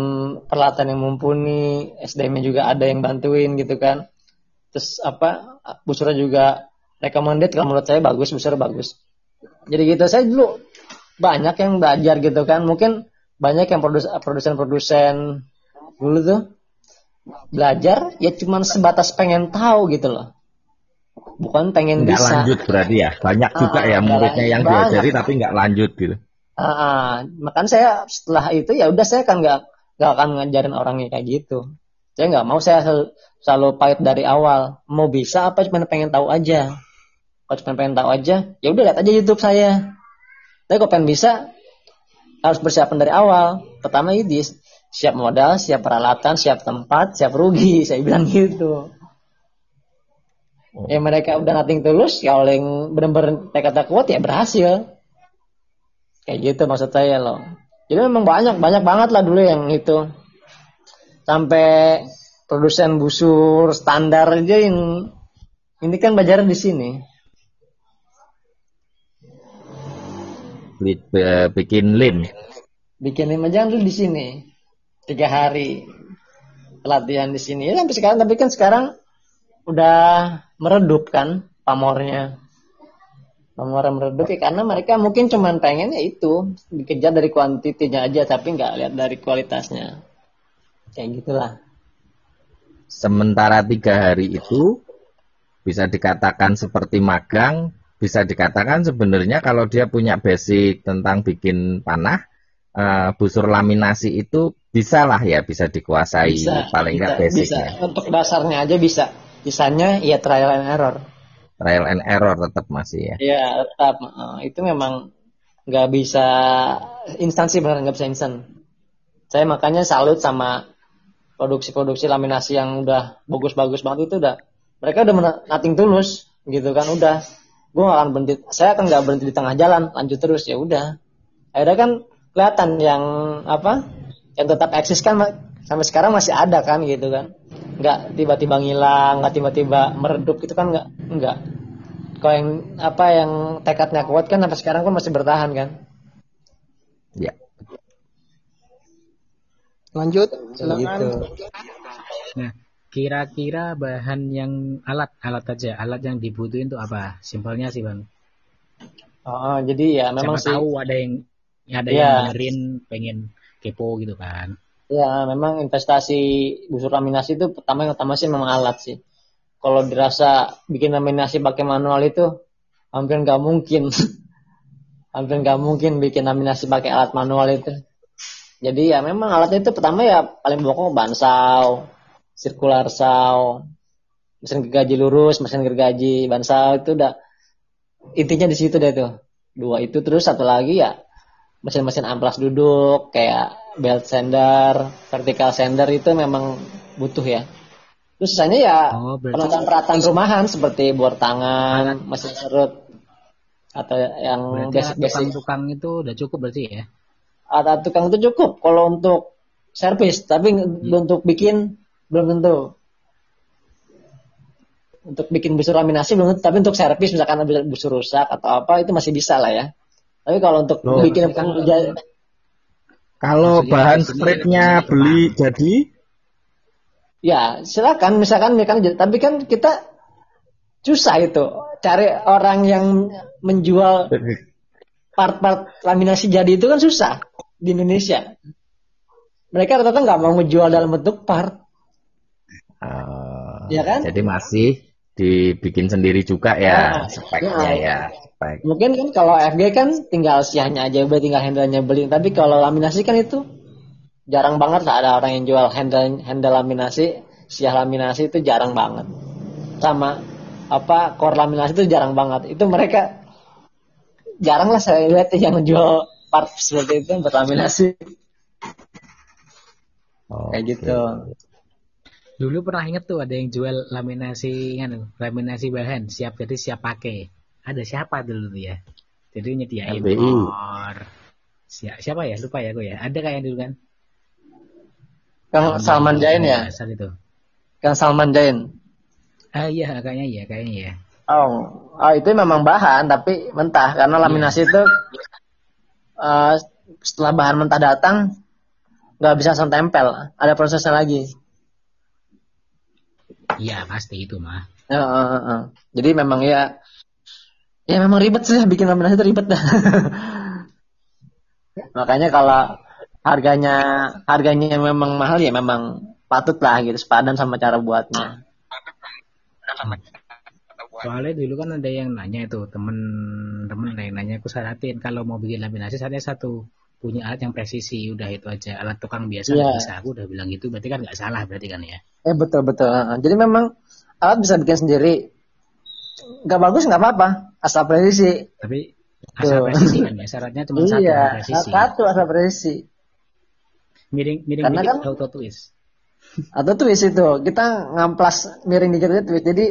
peralatan yang mumpuni SDM juga ada yang bantuin gitu kan. Terus apa busurnya juga recommended kalau menurut saya bagus busur bagus. Jadi gitu saya dulu banyak yang belajar gitu kan. Mungkin banyak yang produsen-produsen dulu tuh belajar ya cuman sebatas pengen tahu gitu loh bukan pengen nggak bisa lanjut berarti ya banyak ah, juga ya muridnya yang banyak. diajari tapi nggak lanjut gitu ah, ah. makanya saya setelah itu ya udah saya kan nggak nggak akan ngajarin orangnya kayak gitu saya nggak mau saya selalu, selalu pahit dari awal mau bisa apa cuma pengen tahu aja kalau cuma pengen tahu aja ya udah lihat aja YouTube saya tapi kalau pengen bisa harus persiapan dari awal. Pertama ini siap modal, siap peralatan, siap tempat, siap rugi. Saya bilang gitu. Oh. Ya mereka udah nating tulus, ya oleh yang benar-benar kata kuat ya berhasil. Kayak gitu maksud saya loh. Jadi memang banyak banyak banget lah dulu yang itu. Sampai produsen busur standar aja yang ini kan belajar di sini. bikin lim bikin lim aja dulu di sini tiga hari pelatihan di sini ya sampai sekarang tapi kan sekarang udah meredup kan pamornya pamor meredup ya karena mereka mungkin cuma pengen ya itu dikejar dari kuantitinya aja tapi nggak lihat dari kualitasnya kayak gitulah sementara tiga hari itu bisa dikatakan seperti magang bisa dikatakan sebenarnya kalau dia punya basic tentang bikin panah, uh, busur laminasi itu bisa lah ya bisa dikuasai bisa, paling nggak basicnya. Bisa. Untuk dasarnya aja bisa. Sisanya ya trial and error. Trial and error tetap masih ya. Iya tetap. Itu memang nggak bisa instansi benar nggak bisa instan. Saya makanya salut sama produksi-produksi laminasi yang udah bagus-bagus banget itu udah mereka udah nating tulus gitu kan udah gue gak akan berhenti saya akan nggak berhenti di tengah jalan lanjut terus ya udah akhirnya kan kelihatan yang apa yang tetap eksis kan sampai sekarang masih ada kan gitu kan. Nggak tiba-tiba ngilang nggak tiba-tiba meredup gitu kan nggak nggak. Kalau yang apa yang tekadnya kuat kan sampai sekarang pun masih bertahan kan. Ya. Lanjut, silakan. Gitu. Nah, kira-kira bahan yang alat alat aja alat yang dibutuhin itu apa? Simpelnya sih bang. Oh, jadi ya memang Siapa sih. tahu ada yang ada ya. yang dengerin pengen kepo gitu kan ya memang investasi busur laminasi itu pertama yang utama sih memang alat sih. Kalau dirasa bikin laminasi pakai manual itu hampir nggak mungkin. Hampir nggak mungkin bikin laminasi pakai alat manual itu. Jadi ya memang alatnya itu pertama ya paling pokok bansau sirkular saw, mesin gergaji lurus, mesin gergaji ban saw itu udah intinya di situ deh tuh. Dua itu terus satu lagi ya mesin-mesin amplas duduk kayak belt sander, vertical sander itu memang butuh ya. Terus sisanya ya oh, peralatan-peralatan rumahan seperti bor tangan, mesin serut atau yang basic-basic. Tukang itu udah cukup berarti ya? Ada tukang itu cukup kalau untuk servis, tapi hmm. untuk bikin belum tentu untuk bikin busur laminasi belum tentu tapi untuk servis misalkan busur rusak atau apa itu masih bisa lah ya tapi kalau untuk Loh, bikin kan kalau bahan spreadnya beli jadi? Ya silakan. Misalkan kan tapi kan kita susah itu cari orang yang menjual part-part laminasi jadi itu kan susah di Indonesia. Mereka rata-rata nggak mau menjual dalam bentuk part. Uh, ya kan? Jadi masih dibikin sendiri juga ya nah, speknya ya. ya. Spek. Mungkin kan kalau FG kan tinggal siahnya aja, udah tinggal handle-nya beli. Tapi kalau laminasi kan itu jarang banget lah ada orang yang jual handle handle laminasi, siah laminasi itu jarang banget. Sama apa core laminasi itu jarang banget. Itu mereka jarang lah saya lihat yang jual part seperti itu berlaminasi. Oh, Kayak gitu. Dulu pernah inget tuh ada yang jual laminasi kan, laminasi bahan siap jadi siap pakai. Ada siapa dulu tuh ya? Jadi nyediain impor. Siapa, siapa ya? Lupa ya gue ya. Ada kayak dulu kan? Kang Salman Jain ya? Asal itu. Kang Salman Jain. Ah iya, kayaknya iya, kayaknya iya. Oh, oh itu memang bahan tapi mentah karena laminasi iya. itu uh, setelah bahan mentah datang nggak bisa langsung tempel, ada prosesnya lagi. Iya pasti itu mah. Ya, uh, uh, uh. Jadi memang ya, ya memang ribet sih bikin laminasi itu ribet dah. Makanya kalau harganya harganya memang mahal ya memang patut lah gitu sepadan sama cara buatnya. Soalnya dulu kan ada yang nanya itu temen-temen ada yang nanya aku syaratin kalau mau bikin laminasi saya satu punya alat yang presisi udah itu aja. Alat tukang biasa yeah. bisa. Aku udah bilang gitu berarti kan nggak salah berarti kan ya? Eh betul betul. Jadi memang alat bisa bikin sendiri. Nggak bagus nggak apa-apa. Asal presisi. Tapi asal presisi kan ya? Syaratnya cuma iya, satu presisi. satu asal presisi. Miring miring Karena kan, auto twist. Atau twist itu kita ngamplas miring dikit twist. Jadi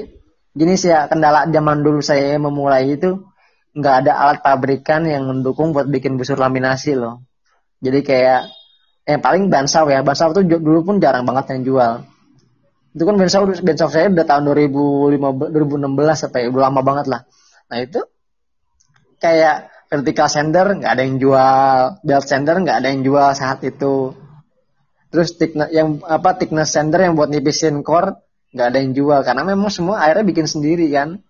gini sih ya kendala zaman dulu saya memulai itu nggak ada alat pabrikan yang mendukung buat bikin busur laminasi loh. Jadi kayak yang paling bansau ya, bansau tuh dulu pun jarang banget yang jual. Itu kan bansau bansau saya udah tahun 2015 2016 apa ya, udah lama banget lah. Nah itu kayak vertical sander nggak ada yang jual, belt sander nggak ada yang jual saat itu. Terus thickness yang apa thickness sander yang buat nipisin core nggak ada yang jual karena memang semua akhirnya bikin sendiri kan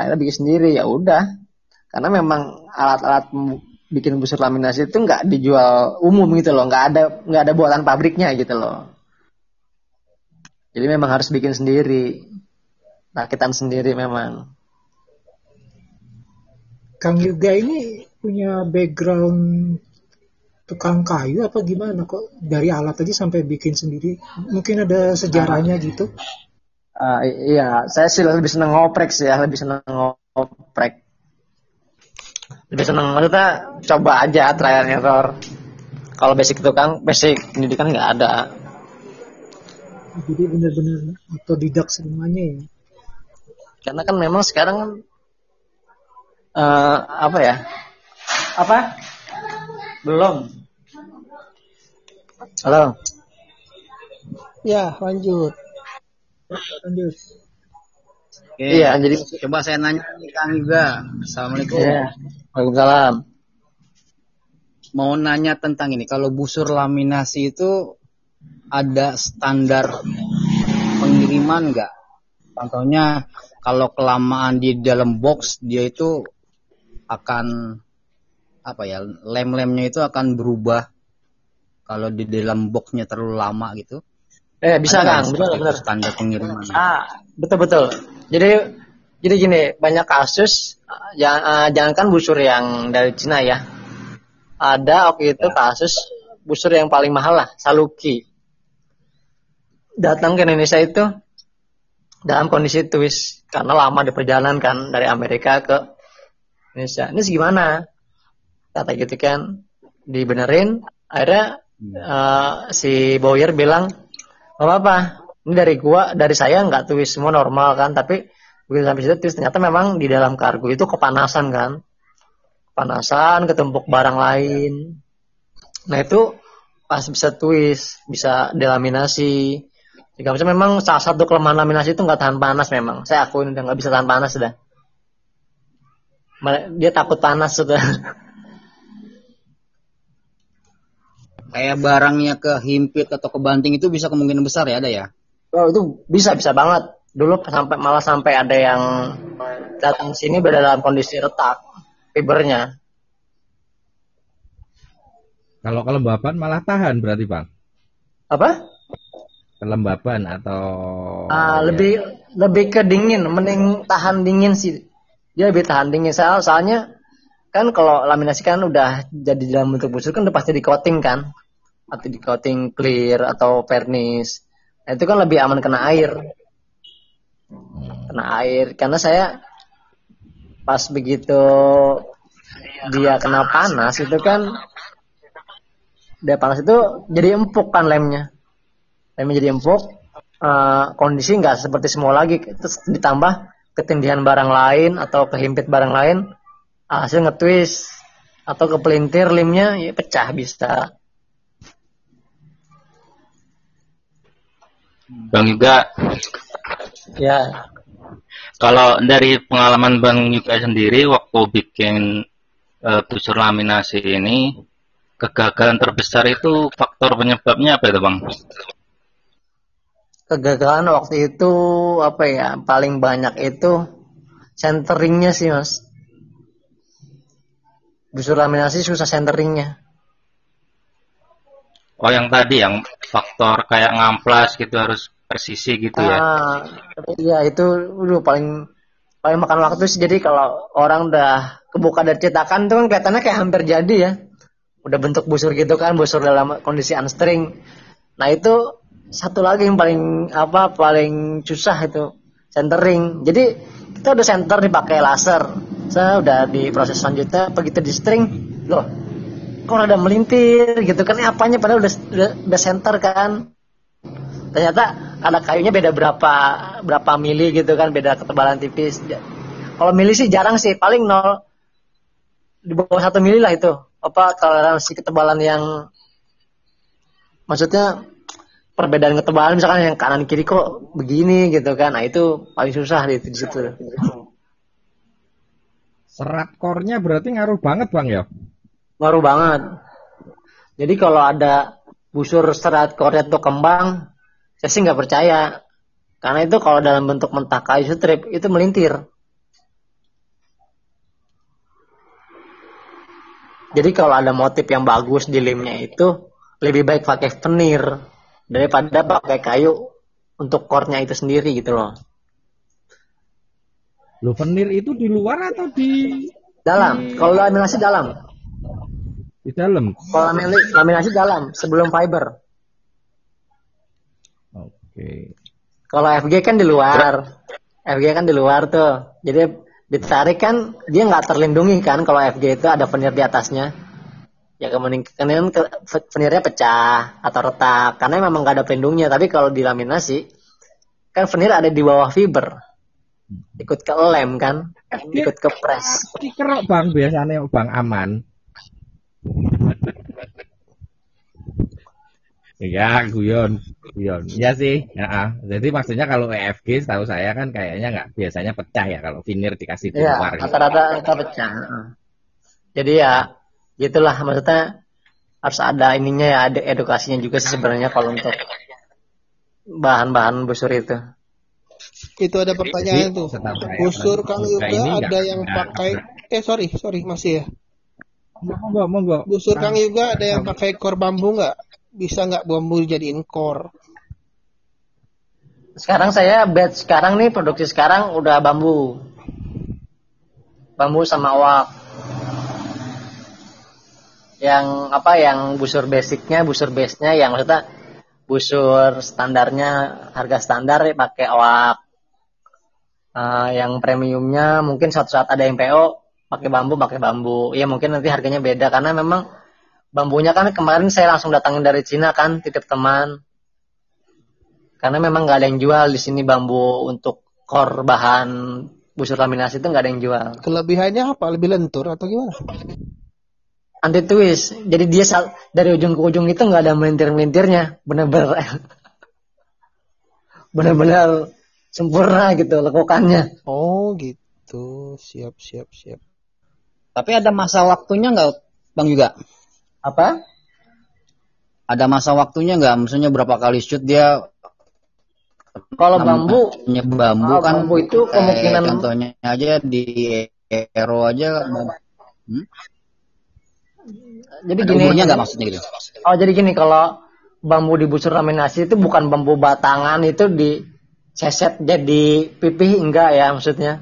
akhirnya bikin sendiri ya udah. Karena memang alat-alat bikin busur laminasi itu nggak dijual umum gitu loh. Nggak ada nggak ada buatan pabriknya gitu loh. Jadi memang harus bikin sendiri. Rakitan sendiri memang. Kang Yuga ini punya background tukang kayu apa gimana kok? Dari alat tadi sampai bikin sendiri. Mungkin ada sejarahnya gitu Uh, iya, saya sih lebih seneng ngoprek sih ya, lebih seneng ngoprek. Lebih seneng maksudnya coba aja trial and error. Kalau basic itu kan basic pendidikan nggak ada. Jadi benar-benar otodidak semuanya ya. Karena kan memang sekarang uh, apa ya? Apa? Belum. Halo. Ya, lanjut. Lanjut. Oke, iya, jadi coba saya nanya nih Kang juga. Assalamualaikum. Iya. Waalaikumsalam. mau nanya tentang ini. Kalau busur laminasi itu ada standar pengiriman nggak? Contohnya kalau kelamaan di dalam box dia itu akan apa ya lem-lemnya itu akan berubah kalau di dalam boxnya terlalu lama gitu. Eh bisa kan, benar benar. Standar pengiriman. Ah betul betul. Jadi jadi gini banyak kasus jangan uh, jangankan busur yang dari Cina ya. Ada waktu itu kasus busur yang paling mahal lah, Saluki. Datang ke Indonesia itu dalam kondisi twist karena lama di perjalanan kan dari Amerika ke Indonesia. Ini gimana? Kata gitu kan dibenerin. Akhirnya uh, si Boyer bilang, "Gak apa-apa, ini dari gua, dari saya nggak twist semua normal kan, tapi begitu sampai situ twist ternyata memang di dalam kargo itu kepanasan kan, kepanasan, ketumpuk barang lain. Nah itu pas bisa twist, bisa delaminasi, jika bisa memang salah satu kelemahan laminasi itu nggak tahan panas memang. Saya akuin udah nggak bisa tahan panas sudah. Dia takut panas sudah. Kayak barangnya kehimpit atau kebanting itu bisa kemungkinan besar ya ada ya? Oh itu bisa bisa banget. Dulu sampai malah sampai ada yang datang sini berada dalam kondisi retak fibernya. Kalau kelembapan malah tahan berarti bang? Apa? kelembaban atau uh, lebih lebih ke dingin mending tahan dingin sih dia lebih tahan dingin soal soalnya kan kalau laminasi kan udah jadi dalam bentuk busur kan udah pasti di coating kan atau di coating clear atau vernis nah, itu kan lebih aman kena air. Kena air. Karena saya pas begitu dia kena panas itu kan dia panas itu jadi empuk kan lemnya. Dan menjadi empuk uh, kondisi nggak seperti semua lagi. Terus ditambah ketindihan barang lain atau kehimpit barang lain hasil ngetwist atau kepelintir limnya ya pecah bisa Bang Yuga. Ya. Kalau dari pengalaman Bang Yuga sendiri waktu bikin uh, busur laminasi ini kegagalan terbesar itu faktor penyebabnya apa itu Bang? kegagalan waktu itu apa ya paling banyak itu centeringnya sih mas. Busur laminasi susah centeringnya oh yang tadi yang faktor kayak ngamplas gitu harus presisi gitu ya? Ah, iya itu udah paling paling makan waktu sih. Jadi kalau orang udah kebuka dari cetakan itu kan kelihatannya kayak hampir jadi ya. Udah bentuk busur gitu kan busur dalam kondisi unstring nah itu satu lagi yang paling apa paling susah itu centering. Jadi kita udah center dipakai laser. Saya udah di proses selanjutnya begitu di string. Loh kok ada melintir gitu kan ini apanya? Padahal udah, udah udah center kan. Ternyata ada kayunya beda berapa berapa mili gitu kan beda ketebalan tipis. Kalau mili sih jarang sih paling nol di bawah satu mili lah itu. Apa toleransi ketebalan yang maksudnya perbedaan ketebalan misalkan yang kanan kiri kok begini gitu kan nah itu paling susah di situ. Serat kornya berarti ngaruh banget bang ya ngaruh banget jadi kalau ada busur serat kornya itu kembang saya sih nggak percaya karena itu kalau dalam bentuk mentah kayu strip itu melintir jadi kalau ada motif yang bagus di limnya itu lebih baik pakai venir daripada pakai kayu untuk core-nya itu sendiri gitu loh. Lo venir itu di luar atau di dalam? Kalau laminasi dalam. Di dalam. Kalau laminasi dalam sebelum fiber. Oke. Kalau FG kan di luar. FG kan di luar tuh. Jadi ditarik kan dia nggak terlindungi kan kalau FG itu ada venir di atasnya ya kemungkinan venirnya pecah atau retak karena memang nggak ada pelindungnya tapi kalau dilaminasi kan venir ada di bawah fiber ikut ke lem kan ikut ke press kerok bang biasanya bang aman Iya, guyon, guyon. Iya sih. Ya, jadi maksudnya kalau EFG, tahu saya kan kayaknya nggak biasanya pecah ya kalau vinir dikasih di ya, luar. Rata-rata gitu. pecah. Jadi ya gitulah maksudnya harus ada ininya ya ada edukasinya juga sih sebenarnya kalau untuk bahan-bahan busur itu itu ada pertanyaan tuh busur kang Yuga ada yang pakai eh sorry sorry masih ya monggo monggo. Busur kang Yuga ada yang pakai kor bambu nggak? Bisa nggak bambu jadiin kor? Sekarang saya batch sekarang nih produksi sekarang udah bambu. Bambu sama wak yang apa yang busur basicnya busur base nya yang maksudnya busur standarnya harga standar ya pakai awak. Uh, yang premiumnya mungkin suatu saat ada yang PO pakai bambu pakai bambu. Ya mungkin nanti harganya beda. Karena memang bambunya kan kemarin saya langsung datangin dari Cina kan titip teman. Karena memang nggak ada yang jual di sini bambu untuk core bahan busur laminasi itu nggak ada yang jual. Kelebihannya apa? Lebih lentur atau gimana? Anti twist. Jadi dia dari ujung ke ujung itu nggak ada melintir-melintirnya, benar-benar benar-benar sempurna gitu lekukannya. Oh gitu, siap siap siap. Tapi ada masa waktunya nggak, bang juga? Apa? Ada masa waktunya nggak? Maksudnya berapa kali shoot dia? Kalau bambu, bambu oh, kan bambu itu kemungkinan contohnya aja di Aero aja. Hmm? Jadi gini. Umurnya nggak maksudnya gitu. Oh jadi gini kalau bambu di busur laminasi itu bukan bambu batangan itu di seset jadi pipih enggak ya maksudnya.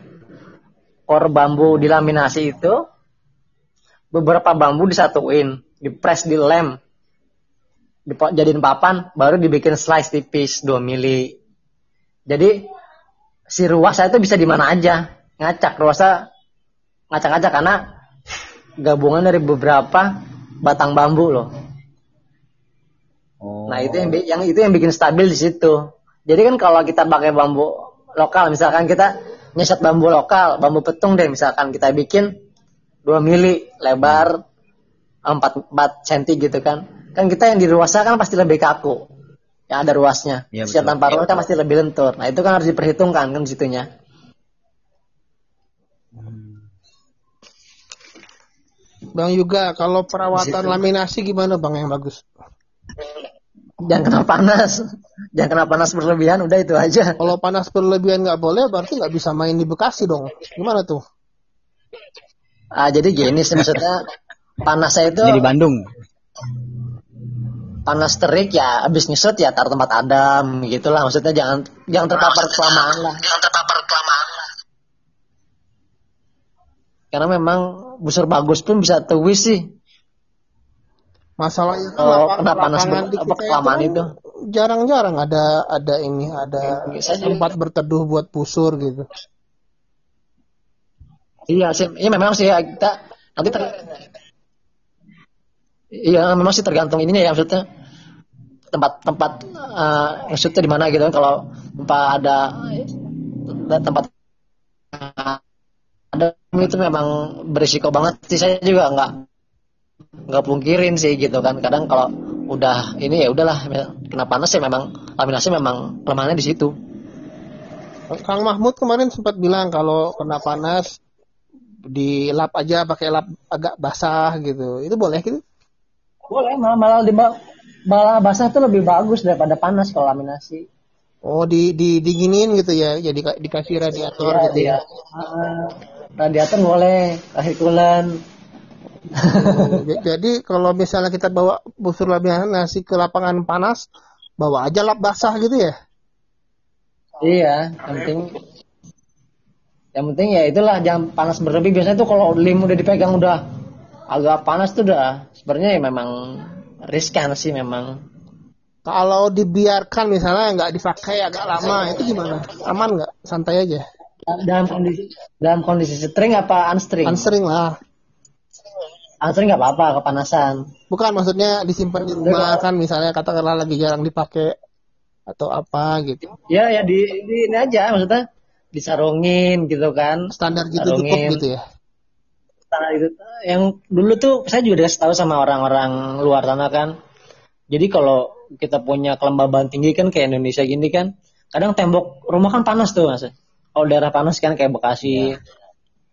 Kor bambu di laminasi itu beberapa bambu disatuin, dipres di lem, dijadiin papan, baru dibikin slice tipis 2 mili. Jadi si ruasa itu bisa di mana aja, ngacak ruasa ngacak-ngacak karena gabungan dari beberapa batang bambu loh. Oh. Nah itu yang yang itu yang bikin stabil di situ. Jadi kan kalau kita pakai bambu lokal, misalkan kita nyeset bambu lokal, bambu petung deh, misalkan kita bikin 2 mili lebar 4 4 cm gitu kan. Kan kita yang di ruasnya kan pasti lebih kaku. Yang ada ruasnya. Ya, Siap tanpa ruas kan pasti lebih lentur. Nah itu kan harus diperhitungkan kan situnya. Bang juga kalau perawatan laminasi gimana Bang yang bagus? Jangan kena panas, jangan kena panas berlebihan, udah itu aja. Kalau panas berlebihan nggak boleh, berarti nggak bisa main di Bekasi dong. Gimana tuh? Ah jadi gini sih maksudnya panas saya itu. Di Bandung. Panas terik ya, abis nyesut ya taruh tempat adem gitulah. Maksudnya jangan jangan terpapar kelamaan lah. Jangan terpapar kelamaan lah. Karena memang busur bagus pun bisa tuwis sih. Masalahnya kalau kena panas apa kelamaan itu jarang-jarang ada ada ini ada tempat berteduh buat busur gitu. Iya sih, iya memang sih ya, kita nanti ter, iya memang sih tergantung ininya ya maksudnya tempat-tempat uh, maksudnya di mana gitu kan kalau tempat ada tempat ada itu memang berisiko banget sih. Saya juga nggak nggak pungkirin sih gitu kan. Kadang kalau udah ini ya udahlah kena panas ya memang laminasi memang kelemahannya di situ. Kang Mahmud kemarin sempat bilang kalau kena panas di lap aja pakai lap agak basah gitu. Itu boleh gitu? Boleh malah malah di malah basah itu lebih bagus daripada panas kalau laminasi. Oh di di diginin gitu ya jadi dikasih radiator iya, gitu ya? uh, radiator boleh kasih kulan jadi kalau misalnya kita bawa busur nasi ke lapangan panas bawa aja lap basah gitu ya? Iya penting yang penting ya itulah jangan panas berlebih biasanya tuh kalau lim udah dipegang udah agak panas tuh udah sebenarnya ya memang riskan sih memang kalau dibiarkan misalnya nggak dipakai agak lama itu gimana aman nggak santai aja dalam kondisi dalam kondisi string apa unstring? Unstring lah. Unstring nggak apa-apa kepanasan. Bukan maksudnya disimpan di rumah kan misalnya katakanlah lagi jarang dipakai atau apa gitu. Ya ya di, di ini aja maksudnya disarungin gitu kan. Standar gitu gitu ya. Standar itu yang dulu tuh saya juga udah tahu sama orang-orang luar sana kan. Jadi kalau kita punya kelembaban tinggi kan kayak Indonesia gini kan, kadang tembok rumah kan panas tuh mas kalau daerah panas kan kayak Bekasi ya.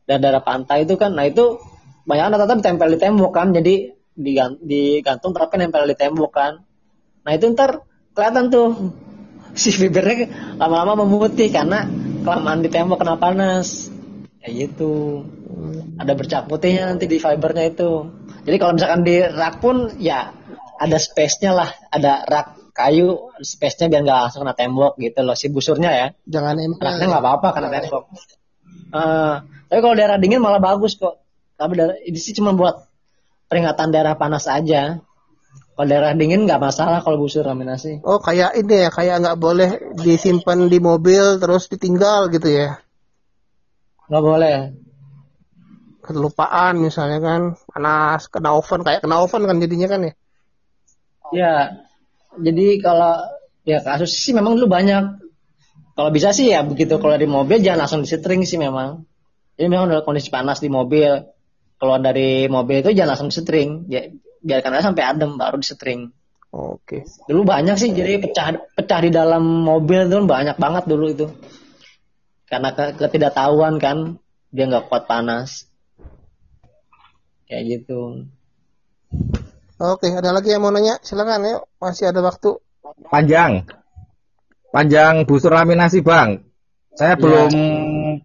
dan daerah pantai itu kan nah itu banyak rata-rata ditempel di tembok kan jadi digantung tapi nempel di tembok kan nah itu ntar kelihatan tuh si fibernya lama-lama memutih karena kelamaan di tembok kena panas. Kayak gitu. Ada bercak putihnya nanti di fibernya itu. Jadi kalau misalkan di rak pun ya ada space-nya lah. Ada rak kayu space-nya biar nggak langsung kena tembok gitu loh si busurnya ya. Jangan nempel raknya nggak apa-apa kena tembok. Uh, tapi kalau daerah dingin malah bagus kok. Tapi daerah, ini sih cuma buat peringatan daerah panas aja kalau daerah dingin nggak masalah kalau busur laminasi oh kayak ini ya kayak nggak boleh disimpan di mobil terus ditinggal gitu ya? Nggak boleh. Kelupaan misalnya kan panas kena oven kayak kena oven kan jadinya kan ya? Ya jadi kalau ya kasus sih memang dulu banyak. Kalau bisa sih ya begitu kalau di mobil jangan langsung disetring sih memang. Ini memang udah kondisi panas di mobil keluar dari mobil itu jangan langsung disetring. Ya biarkan aja sampai adem baru disetring oke. Dulu banyak sih jadi pecah pecah di dalam mobil itu banyak banget dulu itu. Karena ketidaktahuan kan dia nggak kuat panas. Kayak gitu. Oke ada lagi yang mau nanya? Silakan yuk masih ada waktu. Panjang. Panjang busur laminasi bang saya ya. belum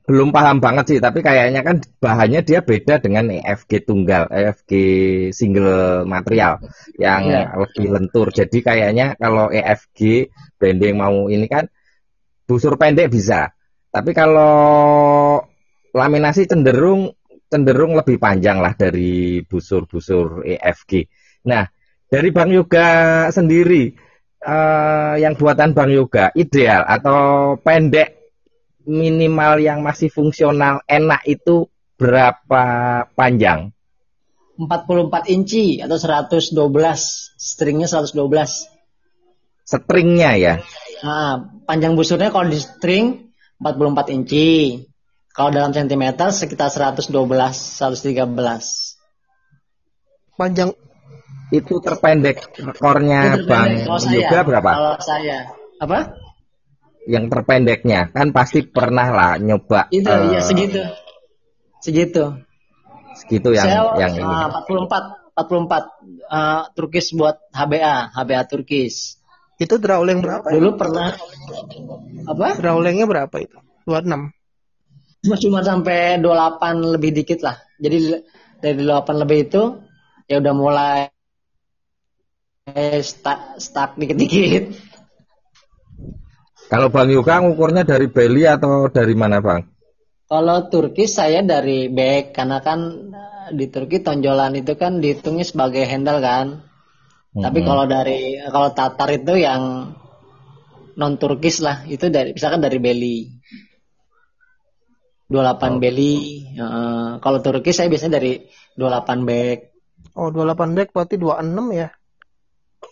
belum paham banget sih tapi kayaknya kan bahannya dia beda dengan EFG tunggal EFG single material yang ya. lebih lentur jadi kayaknya kalau EFG branding mau ini kan busur pendek bisa tapi kalau laminasi cenderung cenderung lebih panjang lah dari busur-busur EFG. Nah, dari Bang Yoga sendiri, uh, yang buatan Bang Yoga ideal atau pendek minimal yang masih fungsional enak itu berapa panjang? 44 inci atau 112, stringnya 112. Stringnya ya? Nah, panjang busurnya kalau di string 44 inci. Kalau dalam sentimeter sekitar 112, 113. Panjang itu terpendek rekornya itu Bang Yoga berapa? Kalau saya apa? Yang terpendeknya kan pasti pernah lah nyoba. Itu uh, iya segitu. Segitu. Segitu yang saya, yang uh, ini. 44 44 uh, Turkis buat HBA, HBA Turkis. Itu drawling berapa? Dulu pernah apa? Drawlingnya berapa itu? 26. Cuma cuma sampai 28 lebih dikit lah. Jadi dari 28 lebih itu ya udah mulai stuck stuck dikit-dikit. Kalau Bang Yuka ngukurnya dari belly atau dari mana Bang? Kalau Turki saya dari back karena kan eh, di Turki tonjolan itu kan dihitungnya sebagai handle kan. Hmm. Tapi kalau dari kalau Tatar itu yang non Turkis lah, itu dari misalkan dari Beli. 28 oh. Beli. Uh, kalau Turkis saya biasanya dari 28 back. Oh, 28 back berarti 26 ya?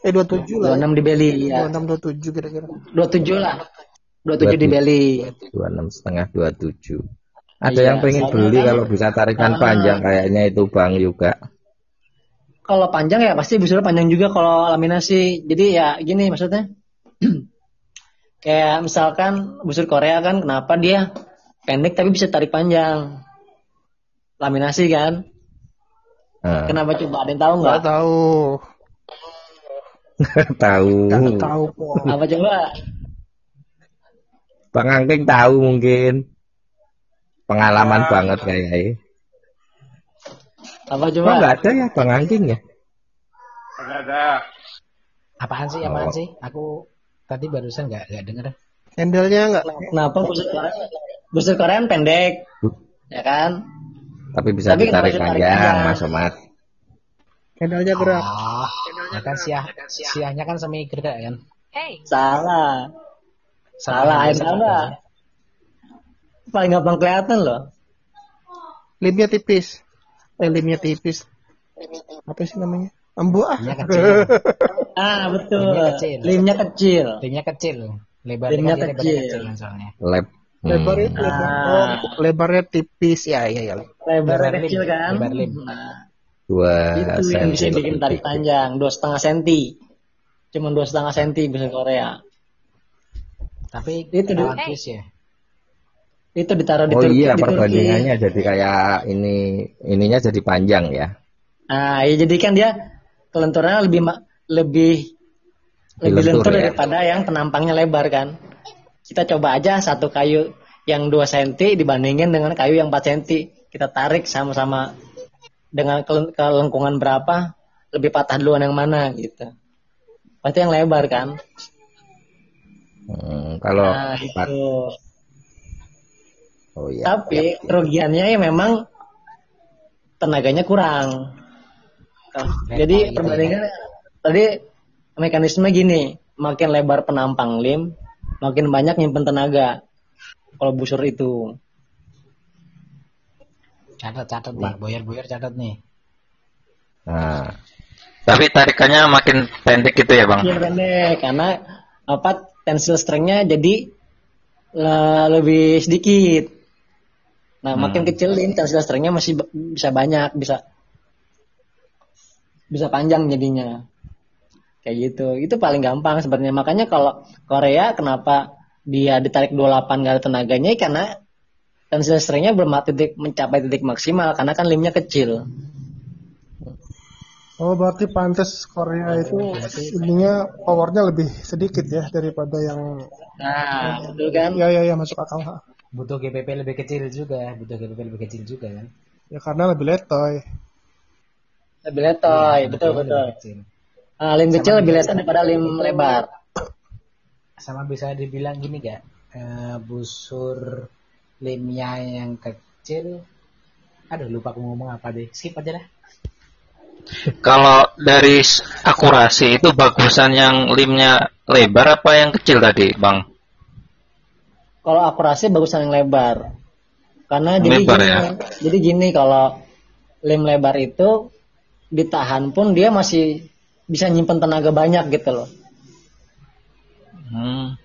Eh 27 lah. 26 ya? di Beli ya. 26 27 kira-kira. 27 lah. 27 27. di Beli. 26 setengah 27. Ada iya, yang pengen beli kan, kalau bisa tarikan uh, panjang kayaknya itu Bang juga kalau panjang ya pasti busurnya panjang juga kalau laminasi. Jadi ya gini maksudnya. kayak misalkan busur Korea kan kenapa dia pendek tapi bisa tarik panjang. Laminasi kan? Uh. Kenapa coba ada yang tahu nggak? tahu. tahu. tahu Apa coba? Bang Angking tahu mungkin. Pengalaman nah. banget kayaknya. Apa coba? Enggak ada ya Bang Angking ya? Enggak ada. Apaan sih? Apaan oh. sih? Aku tadi barusan enggak enggak denger. Handle-nya enggak. Kenapa busur Korea? Busur Korea pendek. Ya kan? Tapi bisa Tapi ditarik panjang, Mas Omat. Handle-nya gerak. Oh, ya kan siah, siahnya kan semi gerak kan? Hey. Salah. Salah, air salah. Paling gampang kelihatan loh. Limnya tipis limnya tipis apa sih namanya embu ah kecil. ah betul limnya kecil limnya kecil limnya kecil lebar limnya kecil. kecil misalnya leb hmm. lebarnya ah. lebarnya tipis ya ya ya lebarnya kecil kan lebar lim nah. Dua itu yang bisa bikin tarik panjang dua setengah senti cuma dua setengah senti bisa Korea tapi itu hey. ya itu ditaruh di oh Turki. iya di Turki. perbandingannya jadi kayak ini ininya jadi panjang ya Nah, ya jadi kan dia kelenturannya lebih ma- lebih lebih lentur lentur ya. daripada yang penampangnya lebar kan. Kita coba aja satu kayu yang 2 cm dibandingin dengan kayu yang 4 cm. Kita tarik sama-sama dengan kel- kelengkungan berapa, lebih patah duluan yang mana gitu. Pasti yang lebar kan. Hmm, kalau Nah, itu. oh iya Tapi kerugiannya ya memang tenaganya kurang. Jadi perbandingan tadi mekanisme gini, makin lebar penampang lim, makin banyak nyimpen tenaga. Kalau busur itu. Catat catat nih, boyer-boyer catat nih. nah Tapi tarikannya makin pendek gitu ya bang? Iya pendek karena apa tensil strength-nya jadi eh, lebih sedikit. Nah, makin kecil lim tensil strength-nya masih bisa banyak, bisa bisa panjang jadinya. Kayak gitu. Itu paling gampang sebenarnya. Makanya kalau Korea kenapa dia ditarik 28 nggak ada tenaganya ya karena tensil strength-nya belum titik mencapai titik maksimal karena kan limnya kecil. Oh berarti pantas Korea itu ininya powernya lebih sedikit ya daripada yang Nah, betul kan? ya ya ya masuk akal. Butuh GPP lebih kecil juga, butuh GPP lebih kecil juga kan. Ya karena lebih letoy. Lebih letoy, betul Lebih betul. kecil. Ah, lim kecil lebih letoy daripada lim lebar. Sama bisa dibilang gini gak? Eh, busur limnya yang kecil. Aduh lupa aku ngomong apa deh. Skip aja dah. Kalau dari akurasi itu bagusan yang limnya lebar apa yang kecil tadi bang? Kalau akurasi bagusan yang lebar. Karena jadi Lebar gini, ya? jadi gini kalau lim lebar itu ditahan pun dia masih bisa nyimpen tenaga banyak gitu loh. Hmm.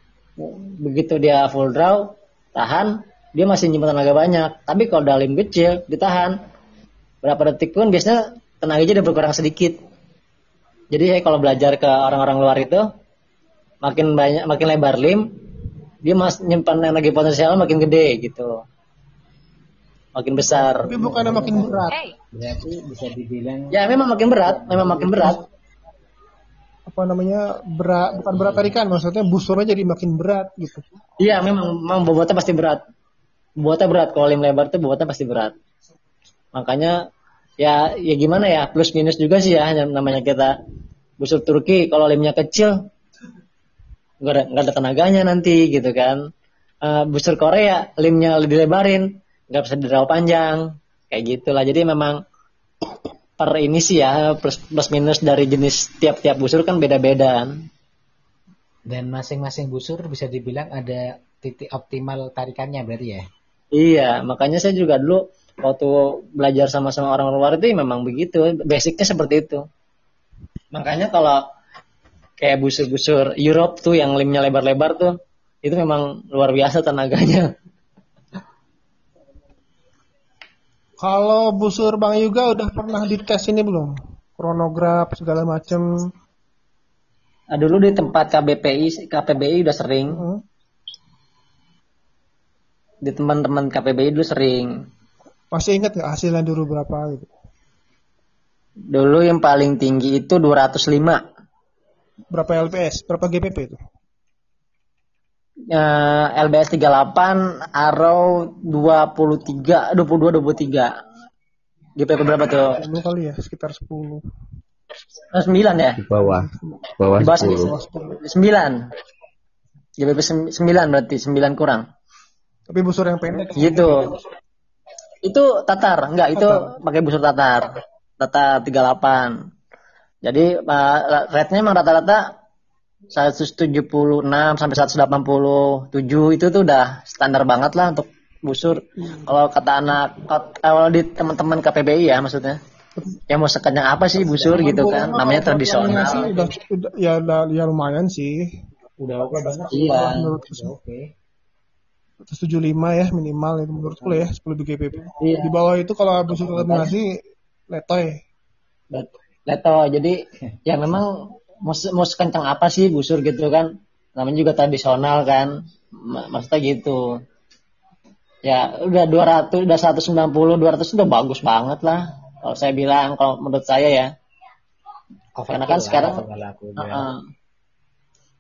Begitu dia full draw, tahan, dia masih nyimpen tenaga banyak. Tapi kalau udah lim kecil, ditahan berapa detik pun biasanya tenaganya udah berkurang sedikit. Jadi saya kalau belajar ke orang-orang luar itu makin banyak makin lebar lim, dia mas nyimpan energi potensial makin gede gitu. Makin besar. Tapi bukannya makin berat. Berarti bisa dibilang Ya memang makin berat, memang makin berat. Apa namanya berat bukan berat tarikan maksudnya busurnya jadi makin berat gitu. Iya memang, memang bobotnya pasti berat. Bobotnya berat kalau lim lebar itu bobotnya pasti berat. Makanya ya ya gimana ya plus minus juga sih ya namanya kita busur Turki kalau limnya kecil nggak ada nggak ada tenaganya nanti gitu kan. Eh, busur Korea limnya lebih lebarin nggak bisa diraw panjang kayak gitulah. Jadi memang per ini sih ya plus plus minus dari jenis tiap-tiap busur kan beda-beda. dan masing-masing busur bisa dibilang ada titik optimal tarikannya berarti ya. Iya, makanya saya juga dulu waktu belajar sama-sama orang luar itu ya memang begitu, basicnya seperti itu. Makanya kalau kayak busur-busur Europe tuh yang limnya lebar-lebar tuh, itu memang luar biasa tenaganya. Kalau busur Bang Yuga udah pernah dites ini belum? Kronograf segala macem. Nah, dulu di tempat KBPI, KPBI udah sering, Hmm. Di teman-teman KPBI dulu sering. Masih ingat nggak hasilnya dulu berapa gitu? Dulu yang paling tinggi itu 205. Berapa LPS? Berapa GPP itu? Eh, LBS 38, Arrow 23, 22, 23. GPP berapa tuh? 10 kali ya, sekitar 10. Eh, 9 ya? di bawah bawah Di bawah 10 9. GBP 9 berarti 9 kurang. Tapi busur yang pendek. Gitu. Itu tatar, enggak itu pakai busur tatar. Tatar 38. Jadi uh, rate-nya emang rata-rata 176 sampai 187 itu tuh udah standar banget lah untuk busur. Kalau kata anak kalau di teman-teman KPBI ya maksudnya. Ya mau sekencang apa sih busur gitu kan? Namanya tradisional. Sih, udah, udah, ya, udah, ya lumayan sih. Udah oke banget. Iya. Oke. 175 ya minimal itu menurutku lah ya 10 GPP. Iya. Di bawah itu kalau busur eliminasi letoy. Leto. Jadi ya memang mau, mau sekencang apa sih busur gitu kan? Namanya juga tradisional kan. Ma- Maksudnya gitu. ya udah 200 udah 190 200 udah bagus banget lah kalau saya bilang kalau menurut saya ya karena kan sekarang uh, uh,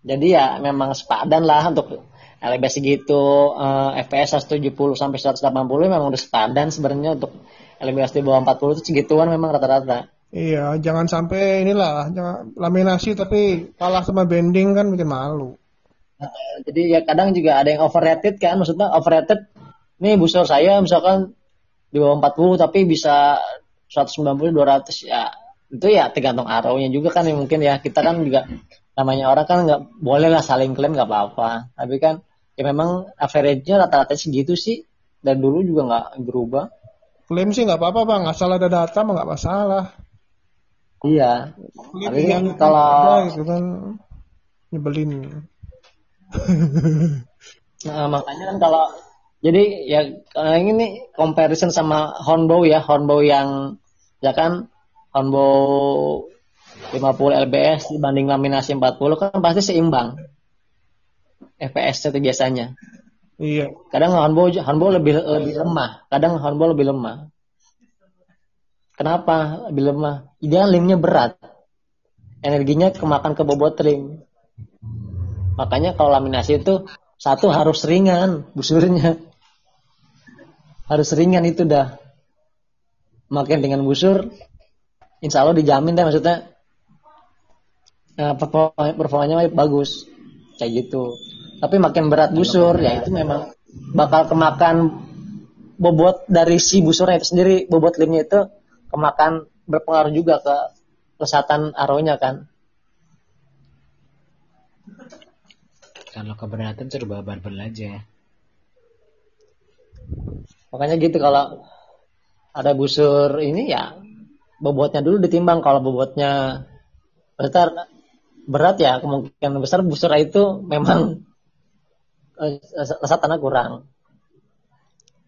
jadi ya memang sepadan lah untuk LBS segitu uh, FPS 170 sampai 180 memang udah sepadan sebenarnya untuk LBS di bawah 40 itu segituan memang rata-rata. Iya jangan sampai inilah jangan laminasi tapi kalah sama bending kan bikin malu. Uh, jadi ya kadang juga ada yang overrated kan maksudnya overrated nih busur saya misalkan di bawah 40 tapi bisa 190 200 ya itu ya tergantung arrownya juga kan ya mungkin ya kita kan juga namanya orang kan nggak boleh lah saling klaim nggak apa-apa. Tapi kan ya memang average-nya rata-rata segitu sih. Dan dulu juga nggak berubah. Klaim sih nggak apa-apa bang. Asal ada data mah nggak masalah. Iya. Tapi kan kalau gitu kan. Nyebelin. Nah makanya kan kalau jadi ya ini comparison sama Hornbow ya, Hornbow yang ya kan Hornbow 50 LBS dibanding laminasi 40 kan pasti seimbang. FPS itu biasanya. Iya. Kadang Hornbow Hornbow lebih lebih lemah, kadang Hornbow lebih lemah. Kenapa lebih lemah? Dia limnya berat. Energinya kemakan ke bobot rim. Makanya kalau laminasi itu satu harus ringan busurnya harus ringan itu dah makin dengan busur insya Allah dijamin deh maksudnya nah, performanya bagus kayak gitu tapi makin berat busur ya itu memang bakal kemakan bobot dari si busurnya itu sendiri. Bobot limnya itu kemakan berpengaruh juga ke kesehatan aronya kan. Kalau keberatan coba barbel aja. Makanya gitu kalau ada busur ini ya bobotnya dulu ditimbang. Kalau bobotnya besar berat ya kemungkinan besar busur itu memang rasa tanah kurang.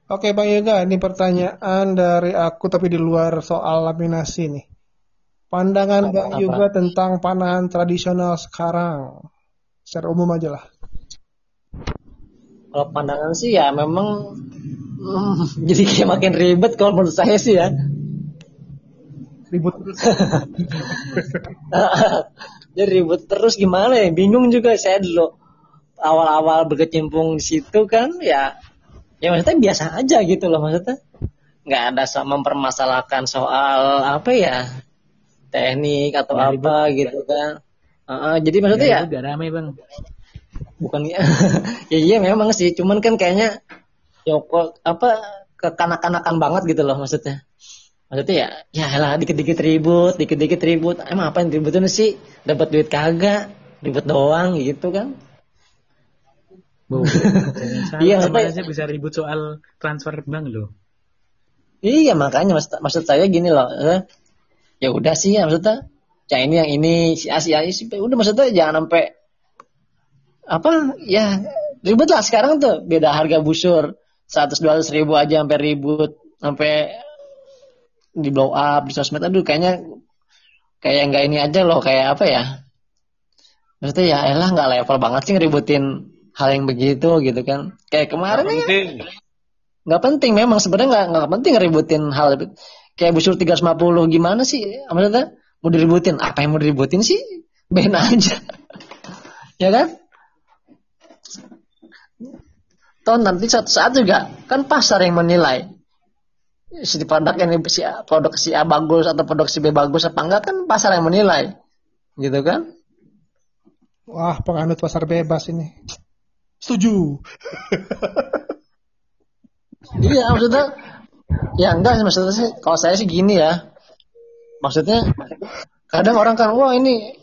Oke Bang Yoga, ini pertanyaan dari aku tapi di luar soal laminasi nih. Pandangan Bang? Yoga tentang panahan tradisional sekarang. Secara umum aja lah. Kalau pandangan sih ya memang Hmm, jadi kayak makin ribet kalau menurut saya sih ya. Ribut terus. jadi ribut terus gimana ya? Bingung juga saya dulu. Awal-awal berkecimpung di situ kan ya ya maksudnya biasa aja gitu loh maksudnya. Nggak ada mempermasalahkan soal apa ya teknik atau ya, apa ribut. gitu kan. Uh, jadi maksudnya ya, ya ramai bang. Bukan ya, ya iya memang sih, cuman kan kayaknya ya kok apa kekanak-kanakan banget gitu loh maksudnya maksudnya ya ya lah dikit-dikit ribut dikit-dikit ribut emang apa yang ributin sih dapat duit kagak ribut doang gitu kan iya sama aja bisa ribut soal transfer bank loh. Iya makanya maksud, maksud saya gini loh eh, ya udah sih ya maksudnya ya ini yang ini si A si A si udah maksudnya jangan sampai apa ya ribut lah sekarang tuh beda harga busur seratus dua ratus ribu aja sampai ribut sampai di blow up di sosmed aduh kayaknya kayak nggak ini aja loh kayak apa ya maksudnya ya elah nggak level banget sih ngeributin hal yang begitu gitu kan. Kayak kemarin gak ya nggak penting memang sebenarnya nggak nggak penting ngeributin hal. Kayak busur 350 gimana sih? Maksudnya mau diributin? Apa yang mau diributin sih? Ben aja. Ya kan? Toh nanti suatu saat juga kan pasar yang menilai si produk ini si A, produk si A bagus atau produk si B bagus apa enggak kan pasar yang menilai. Gitu kan? Wah penganut pasar bebas ini setuju iya maksudnya ya enggak maksudnya sih kalau saya sih gini ya maksudnya kadang orang kan wah ini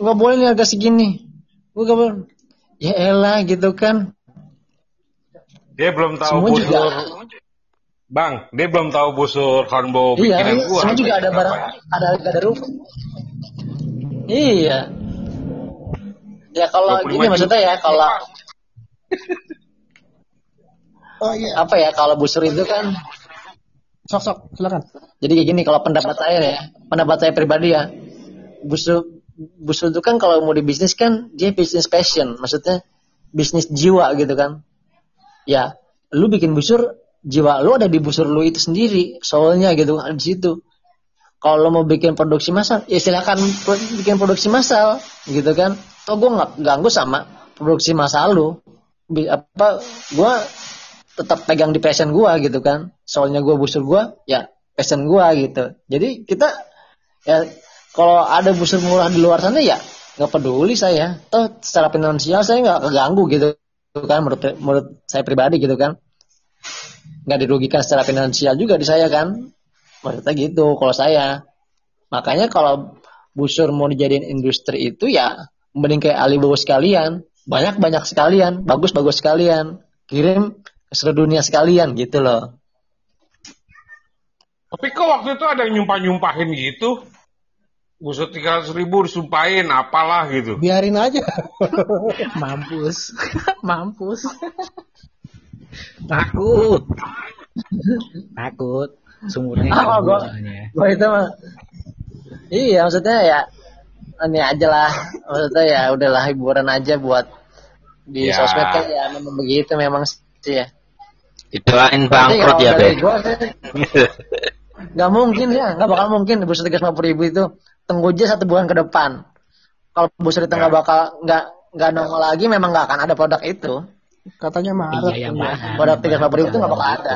nggak boleh nih harga segini gue gak boleh ya elah gitu kan dia belum tahu semua busur. Juga, Bang, dia belum tahu busur hornbow iya, bikinan iya, gua. Semua juga ada barang, ada ada roof. Iya. Ya kalau gini maksudnya ya kalau Oh iya. Apa ya kalau busur itu kan sok sok silakan. Jadi kayak gini kalau pendapat saya ya, pendapat saya pribadi ya. Busur busur itu kan kalau mau di bisnis kan dia bisnis passion, maksudnya bisnis jiwa gitu kan ya lu bikin busur jiwa lu ada di busur lu itu sendiri soalnya gitu kan di situ kalau mau bikin produksi massal ya silakan bikin produksi massal gitu kan oh gue nggak ganggu sama produksi massal lu apa gue tetap pegang di passion gue gitu kan. Soalnya gue busur gue ya passion gue gitu. Jadi kita ya kalau ada busur murah di luar sana ya nggak peduli saya. Toh secara finansial saya nggak keganggu gitu kan menurut menurut saya pribadi gitu kan. Nggak dirugikan secara finansial juga di saya kan. Maksudnya gitu kalau saya. Makanya kalau busur mau dijadiin industri itu ya mending kayak Alibaba sekalian banyak banyak sekalian. Bagus bagus sekalian. Kirim ke seluruh dunia sekalian gitu loh. Tapi kok waktu itu ada yang nyumpah nyumpahin gitu? Busur tiga ratus ribu disumpahin apalah gitu. Biarin aja. Mampus. Mampus. Takut. Takut. Sumurnya oh, gua, gua itu mah. Iya maksudnya ya ini aja lah. Maksudnya ya udahlah hiburan aja buat di ya. sosmed kan ya memang begitu memang sih ya Didoain bangkrut ya, Be. Gak mungkin ya, gak bakal mungkin busur tiga puluh ribu itu tunggu aja satu bulan ke depan. Kalau busur itu nggak ya. bakal nggak nggak nongol lagi, memang nggak akan ada produk itu. Katanya Maret. Iya, paham. Pada tiga puluh ribu itu nggak bakal ada.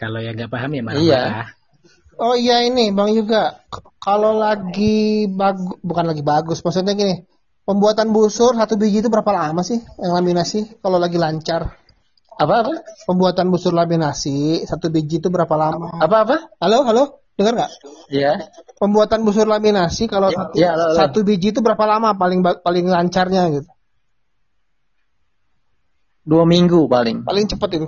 Kalau yang nggak paham ya marah. Iya. Oh iya ini Bang juga kalau lagi bagus bukan lagi bagus maksudnya gini pembuatan busur satu biji itu berapa lama sih yang laminasi? Kalau lagi lancar. Apa apa? Pembuatan busur laminasi satu biji itu berapa lama? Apa apa? Halo halo? Dengar nggak? Iya. Pembuatan busur laminasi kalau ya, satu, ya, halo, halo. satu biji itu berapa lama paling paling lancarnya gitu? Dua minggu paling. Paling cepat itu.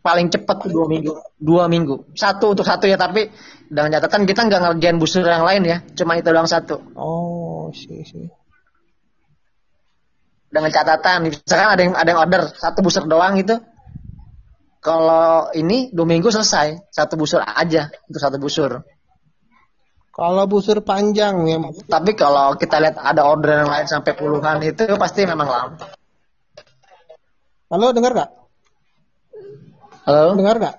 Paling cepat tuh dua minggu. Dua minggu. Satu untuk satu ya tapi dengan catatan kita nggak ngerjain busur yang lain ya. Cuma itu doang satu. Oh sih sih dengan catatan misalkan ada yang ada yang order satu busur doang itu kalau ini dua minggu selesai satu busur aja untuk satu busur kalau busur panjang ya tapi kalau kita lihat ada order yang lain sampai puluhan itu pasti memang lama Halo, dengar nggak? Halo? Dengar nggak?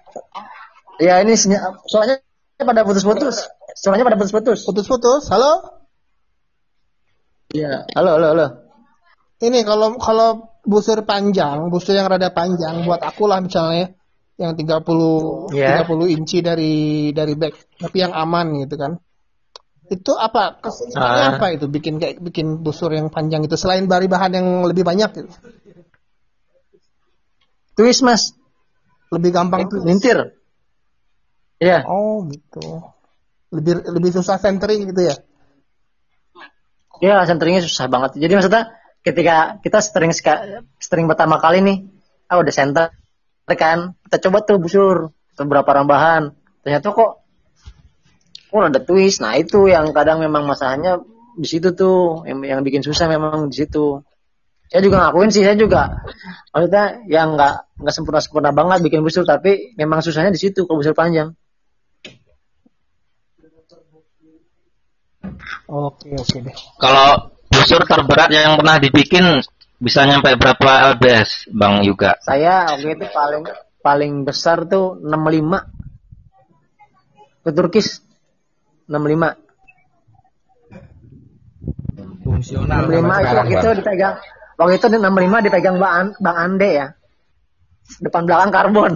Ya ini soalnya pada putus-putus. Soalnya pada putus-putus. Putus-putus. Halo? Iya. Halo, halo, halo. Ini kalau kalau busur panjang, busur yang rada panjang buat aku lah misalnya yang 30 yeah. 30 inci dari dari back, tapi yang aman gitu kan. Itu apa? Kesulitannya ah. apa itu bikin kayak bikin busur yang panjang itu selain dari bahan yang lebih banyak gitu? Twist mas. Lebih gampang tuh. Lintir. Iya. Oh gitu. Lebih lebih susah centering gitu ya? Iya centeringnya susah banget. Jadi maksudnya ketika kita string string pertama kali nih, ah udah center kan, kita coba tuh busur beberapa rambahan. Ternyata kok kok ada twist. Nah itu yang kadang memang masalahnya di situ tuh yang, yang bikin susah memang di situ saya juga ngakuin sih saya juga maksudnya yang nggak nggak sempurna sempurna banget bikin busur tapi memang susahnya di situ kalau busur panjang oke oke deh kalau busur terberat yang pernah dibikin bisa nyampe berapa lbs bang juga saya waktu itu paling paling besar tuh 65 ke Turkis 65 fungsional 65 itu waktu itu dipegang Waktu itu 65 dipegang Bang, Bang Ande ya. Depan belakang karbon.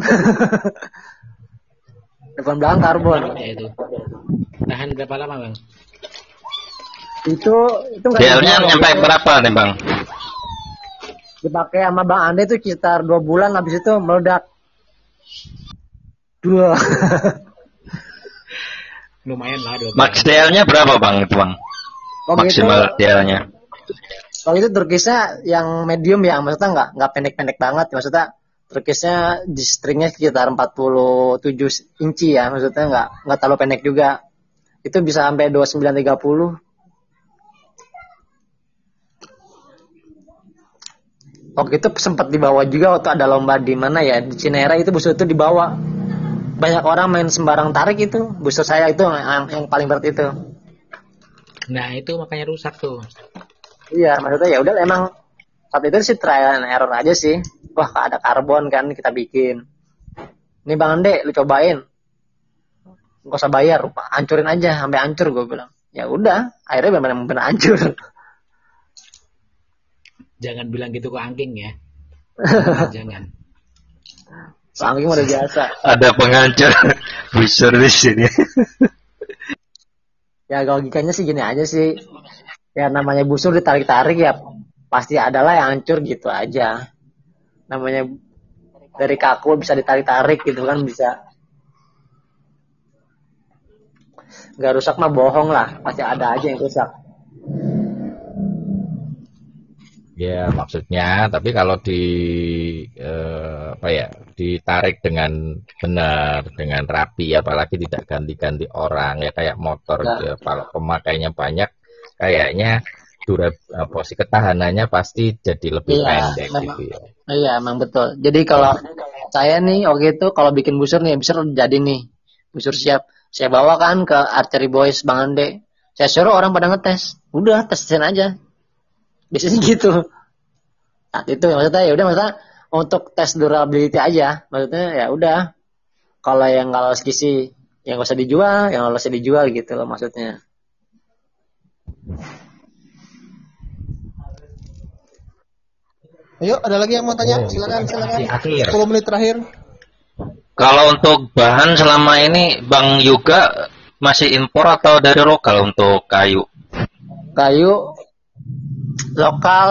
Depan belakang karbon. Ya itu. Tahan berapa lama, Bang? Itu itu Dialnya nyampe berapa nih, Bang? Dipakai sama Bang Ande itu sekitar dua bulan habis itu meledak. Dua. Lumayan lah dua Max DL-nya berapa, Bang, itu, Bang? Maksimal DL-nya kalau itu turkisnya yang medium ya maksudnya nggak nggak pendek-pendek banget maksudnya turkisnya di stringnya sekitar 47 inci ya maksudnya nggak nggak terlalu pendek juga itu bisa sampai 2930 Waktu itu sempat dibawa juga waktu ada lomba di mana ya? Di Cinere itu busur itu dibawa. Banyak orang main sembarang tarik itu. Busur saya itu yang, yang paling berat itu. Nah itu makanya rusak tuh Iya, maksudnya ya udah emang saat itu sih trial and error aja sih. Wah ada karbon kan kita bikin. Ini bang Ande lu cobain. Gak usah bayar hancurin aja sampai hancur gue bilang. Ya udah akhirnya benar-benar hancur jangan bilang gitu ke angking ya. Jangan. Angking udah biasa. Ada pengancur busur di sini ya logikanya sih gini aja sih. Ya namanya busur ditarik-tarik ya pasti adalah yang hancur gitu aja. Namanya dari kaku bisa ditarik-tarik gitu kan bisa. Nggak rusak mah bohong lah pasti ada aja yang rusak ya maksudnya tapi kalau di eh, apa ya ditarik dengan benar dengan rapi apalagi tidak ganti-ganti orang ya kayak motor nah. ya, kalau pemakainya banyak kayaknya dura apa sih ketahanannya pasti jadi lebih iya, pendek memang, gitu ya. Iya, emang betul. Jadi kalau saya nih oke itu kalau bikin busur nih busur jadi nih. Busur siap. Saya bawa kan ke Archery Boys Bang Ande. Saya suruh orang pada ngetes. Udah, tesin aja. Biasanya gitu. Saat itu ya maksudnya ya udah maksudnya untuk tes durability aja. Maksudnya ya udah. Kalau yang kalau skisi yang gak usah dijual, yang gak usah dijual gitu loh maksudnya. Ayo, ada lagi yang mau tanya? Oh, silakan, silakan. Akhir. 10 menit terakhir. Kalau untuk bahan selama ini Bang Yuga masih impor atau dari lokal untuk kayu? Kayu lokal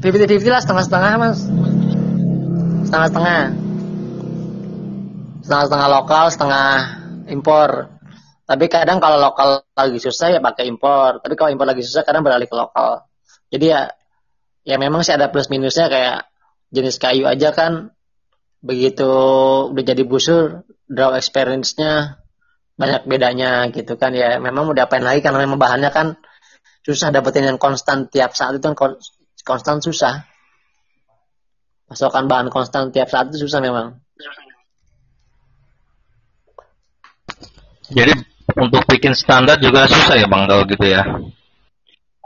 50-50 lah setengah-setengah mas. Setengah-setengah. Setengah-setengah lokal setengah impor. Tapi kadang kalau lokal lagi susah ya pakai impor. Tapi kalau impor lagi susah kadang beralih ke lokal. Jadi ya ya memang sih ada plus minusnya kayak jenis kayu aja kan begitu udah jadi busur draw experience-nya banyak bedanya gitu kan. Ya memang mau diapain lagi karena memang bahannya kan susah dapetin yang konstan tiap saat itu kan konstan susah. Pasokan bahan konstan tiap saat itu susah memang. Jadi untuk bikin standar juga susah ya bang kalau gitu ya?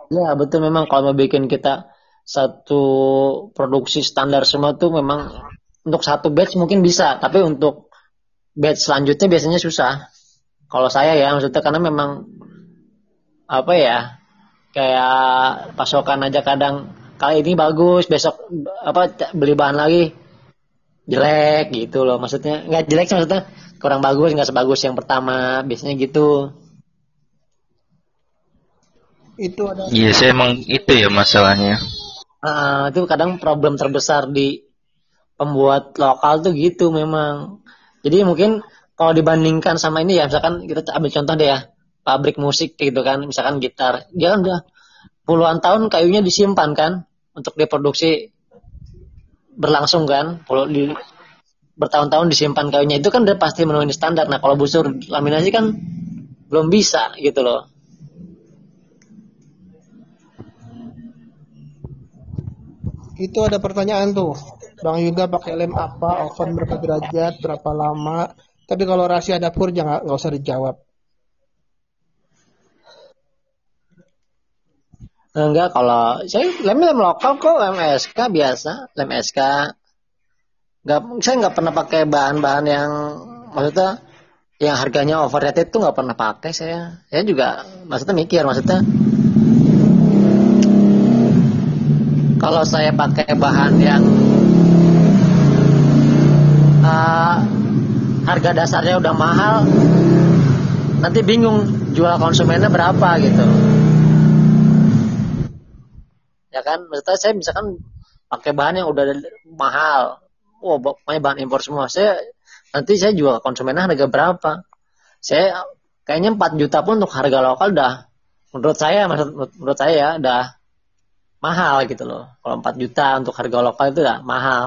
Ya betul memang. Kalau mau bikin kita satu produksi standar semua tuh memang untuk satu batch mungkin bisa, tapi untuk batch selanjutnya biasanya susah. Kalau saya ya maksudnya karena memang apa ya kayak pasokan aja kadang. Kali ini bagus besok apa beli bahan lagi. Jelek gitu loh. Maksudnya nggak jelek maksudnya kurang bagus nggak sebagus yang pertama. Biasanya gitu. Itu ada iya saya emang itu ya masalahnya. Uh, itu kadang problem terbesar di pembuat lokal tuh gitu memang. Jadi mungkin kalau dibandingkan sama ini ya misalkan kita ambil contoh deh ya pabrik musik gitu kan misalkan gitar. Dia kan udah puluhan tahun kayunya disimpan kan untuk diproduksi berlangsung kan di bertahun-tahun disimpan kayunya. Itu kan udah pasti memenuhi standar. Nah kalau busur laminasi kan belum bisa gitu loh. Itu ada pertanyaan tuh. Bang Yuga pakai lem apa? Oven berapa derajat? Berapa lama? Tapi kalau rahasia dapur jangan nggak usah dijawab enggak kalau saya lem lem lokal kok lem SK biasa lem SK nggak saya nggak pernah pakai bahan-bahan yang maksudnya yang harganya overrated itu nggak pernah pakai saya. Saya juga maksudnya mikir maksudnya kalau saya pakai bahan yang uh, harga dasarnya udah mahal nanti bingung jual konsumennya berapa gitu ya kan maksudnya saya misalkan pakai bahan yang udah mahal oh pokoknya bahan impor semua saya nanti saya jual konsumennya harga berapa saya kayaknya 4 juta pun untuk harga lokal udah menurut saya menurut, menurut saya ya udah mahal gitu loh. Kalau 4 juta untuk harga lokal itu udah mahal.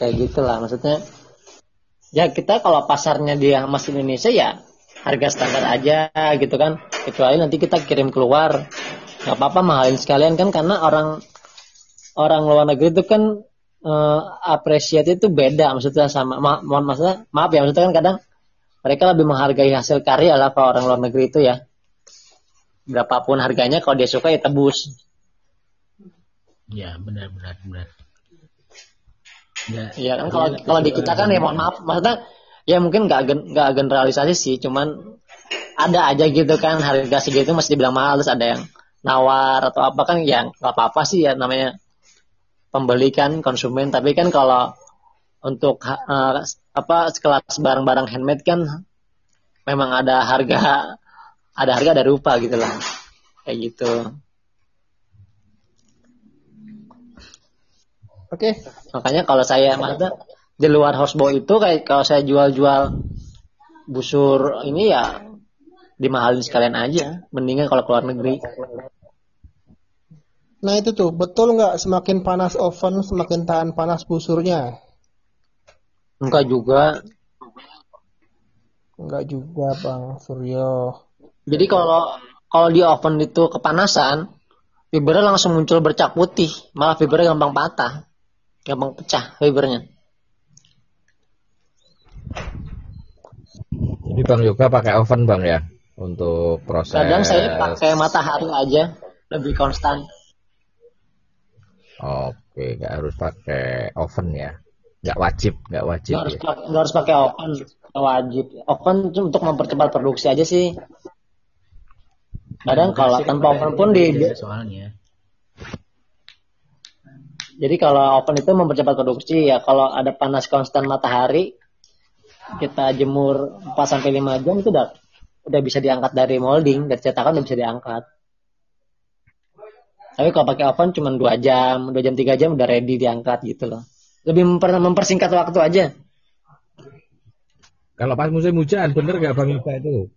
Kayak gitulah maksudnya. Ya kita kalau pasarnya dia masih Indonesia ya harga standar aja gitu kan. Kecuali nanti kita kirim keluar. Gak apa-apa mahalin sekalian kan karena orang orang luar negeri itu kan uh, apresiasi itu beda maksudnya sama ma maksudnya maaf ya maksudnya kan kadang mereka lebih menghargai hasil karya lah kalau orang luar negeri itu ya berapapun harganya kalau dia suka ya tebus ya benar benar benar ya, ya kan kalau kalau di kita kan ya mohon maaf. Maksudnya ya mungkin nggak nggak generalisasi sih cuman ada aja gitu kan harga segitu masih dibilang mahal terus ada yang nawar atau apa kan yang nggak apa-apa sih ya namanya pembeli kan konsumen. Tapi kan kalau untuk uh, apa sekelas barang-barang handmade kan memang ada harga ada harga ada rupa gitu lah. Kayak gitu oke okay. makanya kalau saya maksudnya di luar houseboy itu kayak kalau saya jual-jual busur ini ya dimahalin sekalian aja mendingan kalau keluar negeri nah itu tuh betul nggak semakin panas oven semakin tahan panas busurnya Enggak juga. Enggak juga, Bang Suryo. Jadi kalau kalau di oven itu kepanasan, fibernya langsung muncul bercak putih, malah fibernya gampang patah, gampang pecah fibernya. Jadi Bang Yoga pakai oven Bang ya untuk proses. Kadang saya pakai matahari aja, lebih konstan. Oke, nggak harus pakai oven ya nggak wajib nggak wajib nggak harus, ya. nggak harus pakai oven nggak wajib oven untuk mempercepat produksi aja sih kadang kalau tanpa oven pun di soalnya jadi kalau oven itu mempercepat produksi ya kalau ada panas konstan matahari kita jemur 4 sampai 5 jam itu udah udah bisa diangkat dari molding dari cetakan udah bisa diangkat tapi kalau pakai oven cuma 2 jam 2 jam 3 jam udah ready diangkat gitu loh lebih memper, mempersingkat waktu aja. Kalau pas musim hujan, bener nggak Bang Yoga itu?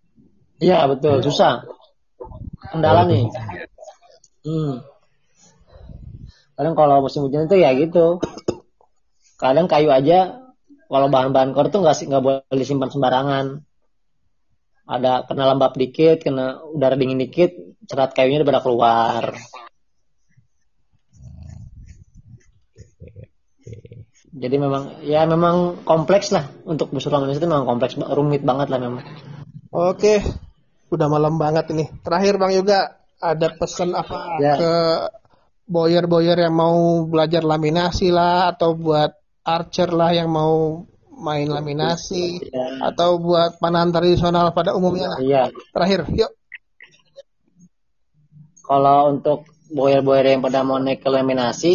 Iya betul, susah. Kendala nih. Hmm. Kadang kalau musim hujan itu ya gitu. Kadang kayu aja, kalau bahan-bahan core tuh nggak nggak boleh disimpan sembarangan. Ada kena lembab dikit, kena udara dingin dikit, cerat kayunya udah pada keluar. Jadi memang ya memang kompleks lah untuk busur Indonesia itu memang kompleks rumit banget lah memang. Oke, udah malam banget ini. Terakhir Bang Yoga ada pesan apa ya. ke boyer-boyer yang mau belajar laminasi lah atau buat archer lah yang mau main laminasi ya. atau buat panahan tradisional pada umumnya lah. Iya. Terakhir, yuk. Kalau untuk boyer-boyer yang pada mau naik ke laminasi,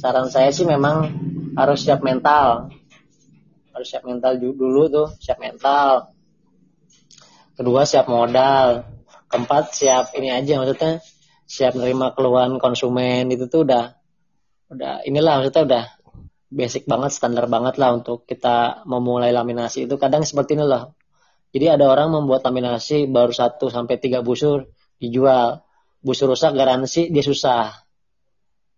saran saya sih memang harus siap mental harus siap mental dulu tuh siap mental kedua siap modal keempat siap ini aja maksudnya siap nerima keluhan konsumen itu tuh udah udah inilah maksudnya udah basic banget standar banget lah untuk kita memulai laminasi itu. Kadang seperti ini loh. Jadi ada orang membuat laminasi baru satu sampai tiga busur dijual. Busur rusak garansi dia susah.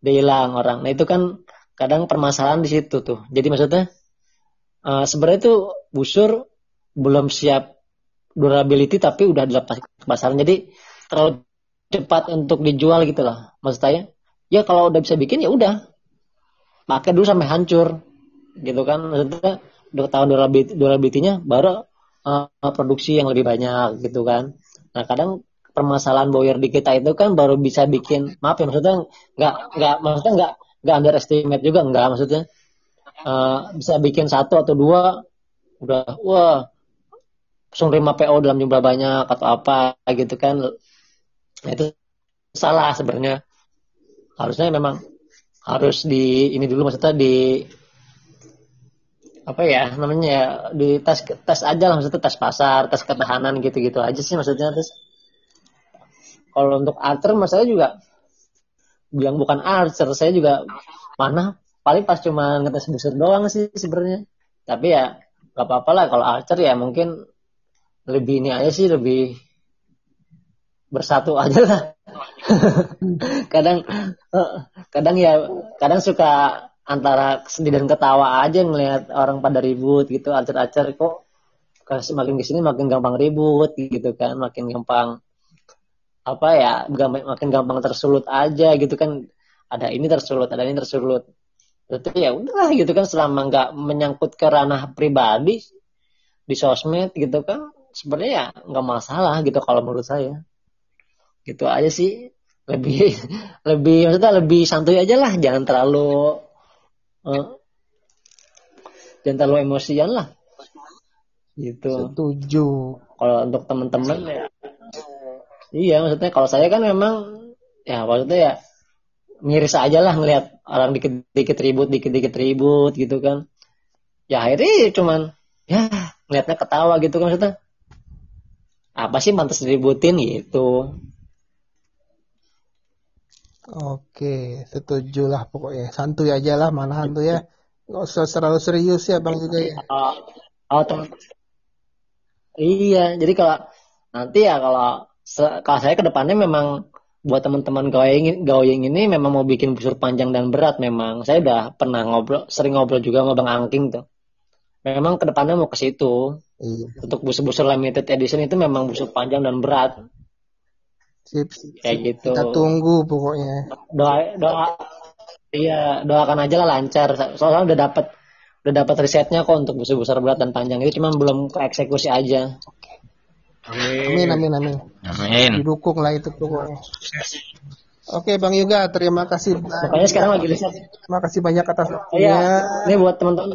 Dia hilang orang. Nah itu kan kadang permasalahan di situ tuh. Jadi maksudnya uh, sebenarnya itu busur belum siap durability tapi udah dilepas ke pasaran jadi terlalu cepat untuk dijual gitu lah maksud saya. Ya kalau udah bisa bikin ya udah. Pakai dulu sampai hancur gitu kan. Maksudnya udah tahun durability, durability-nya baru uh, produksi yang lebih banyak gitu kan. Nah kadang permasalahan boyer di kita itu kan baru bisa bikin maaf ya maksudnya nggak nggak maksudnya nggak nggak underestimate juga nggak maksudnya. Uh, bisa bikin satu atau dua udah wah langsung terima PO dalam jumlah banyak atau apa gitu kan nah, itu salah sebenarnya. Harusnya memang harus di ini dulu maksudnya di apa ya namanya ya di tes tes aja lah maksudnya tes pasar tes ketahanan gitu gitu aja sih maksudnya terus kalau untuk alter masalah juga bilang bukan archer saya juga mana paling pas cuma ngetes busur doang sih sebenarnya. Tapi ya gak apa-apa lah kalau archer ya mungkin lebih ini aja sih lebih bersatu aja lah. Kadang kadang ya kadang suka antara sedih dan ketawa aja ngelihat orang pada ribut gitu archer-archer kok. Makin ke sini makin gampang ribut gitu kan makin gampang apa ya gampang, makin gampang tersulut aja gitu kan. Ada ini tersulut ada ini tersulut. Itu ya udah gitu kan selama nggak menyangkut ke ranah pribadi di sosmed gitu kan sebenarnya ya nggak masalah gitu kalau menurut saya gitu aja sih. Lebih lebih maksudnya lebih santuy aja lah. Jangan terlalu uh, jangan terlalu emosian lah. Gitu. Setuju. Kalau untuk teman-teman ya. Iya maksudnya kalau saya kan memang ya maksudnya ya miris aja lah ngelihat orang dikit-dikit ribut dikit-dikit ribut gitu kan. Ya akhirnya cuman ya ngeliatnya ketawa gitu kan maksudnya. Apa sih mantas diributin gitu Oke, setuju lah pokoknya. Santuy aja lah, mana tuh ya. Nggak usah terlalu serius ya Bang juga ya. Oh, oh teman. Iya, jadi kalau nanti ya kalau kalau saya ke depannya memang buat teman-teman going going ini memang mau bikin busur panjang dan berat memang. Saya udah pernah ngobrol, sering ngobrol juga sama Bang Angking tuh. Memang ke depannya mau ke situ. Iya. Untuk busur-busur limited edition itu memang busur panjang dan berat. Sip, sip, Kayak gitu. Kita tunggu pokoknya. Doa doa iya, doakan aja lah lancar. Soalnya udah dapat udah dapat risetnya kok untuk busur-busur berat dan panjang itu cuma belum ke eksekusi aja. Amin. Amin, amin, amin. Didukung lah itu pokoknya. Oke, Bang Yuga, terima kasih. Pokoknya sekarang lagi riset. Terima kasih banyak atas oh. Iya. Ini buat teman-teman.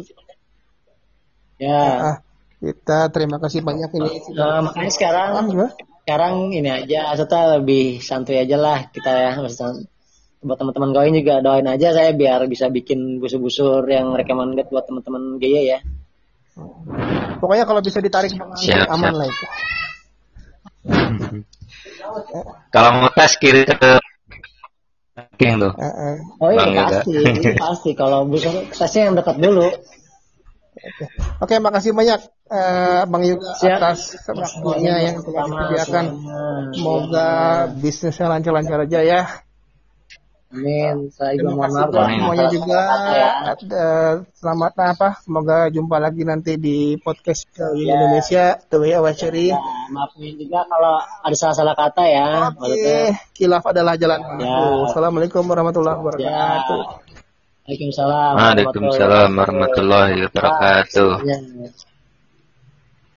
Ya. Nah, kita terima kasih banyak ini. Nah, makanya sekarang ah, sekarang ini aja serta lebih santuy aja lah kita ya maksudnya buat teman-teman kau juga doain aja saya biar bisa bikin busur-busur yang recommended buat teman-teman gaya ya. Pokoknya kalau bisa ditarik siap, aman siap. lah itu. Kalau mau tes kiri ke King tuh. Oh iya pasti, pasti. Kalau bisa tesnya yang dekat dulu. Oke, makasih banyak uh, Bang Yuga Siap. atas waktunya yang telah disediakan. Semoga bisnisnya lancar-lancar aja ya. Amin. Saya juga mohon maaf. Semuanya juga uh, selamat apa? Semoga jumpa lagi nanti di podcast kali ya. Indonesia The Way Awachari. Ya, maafin juga kalau ada salah-salah kata ya. Oke, okay. kilaf adalah jalan. Ya. Assalamualaikum warahmatullahi wabarakatuh. Ya. Waalaikumsalam. Waalaikumsalam warahmatullahi wabarakatuh. Ya.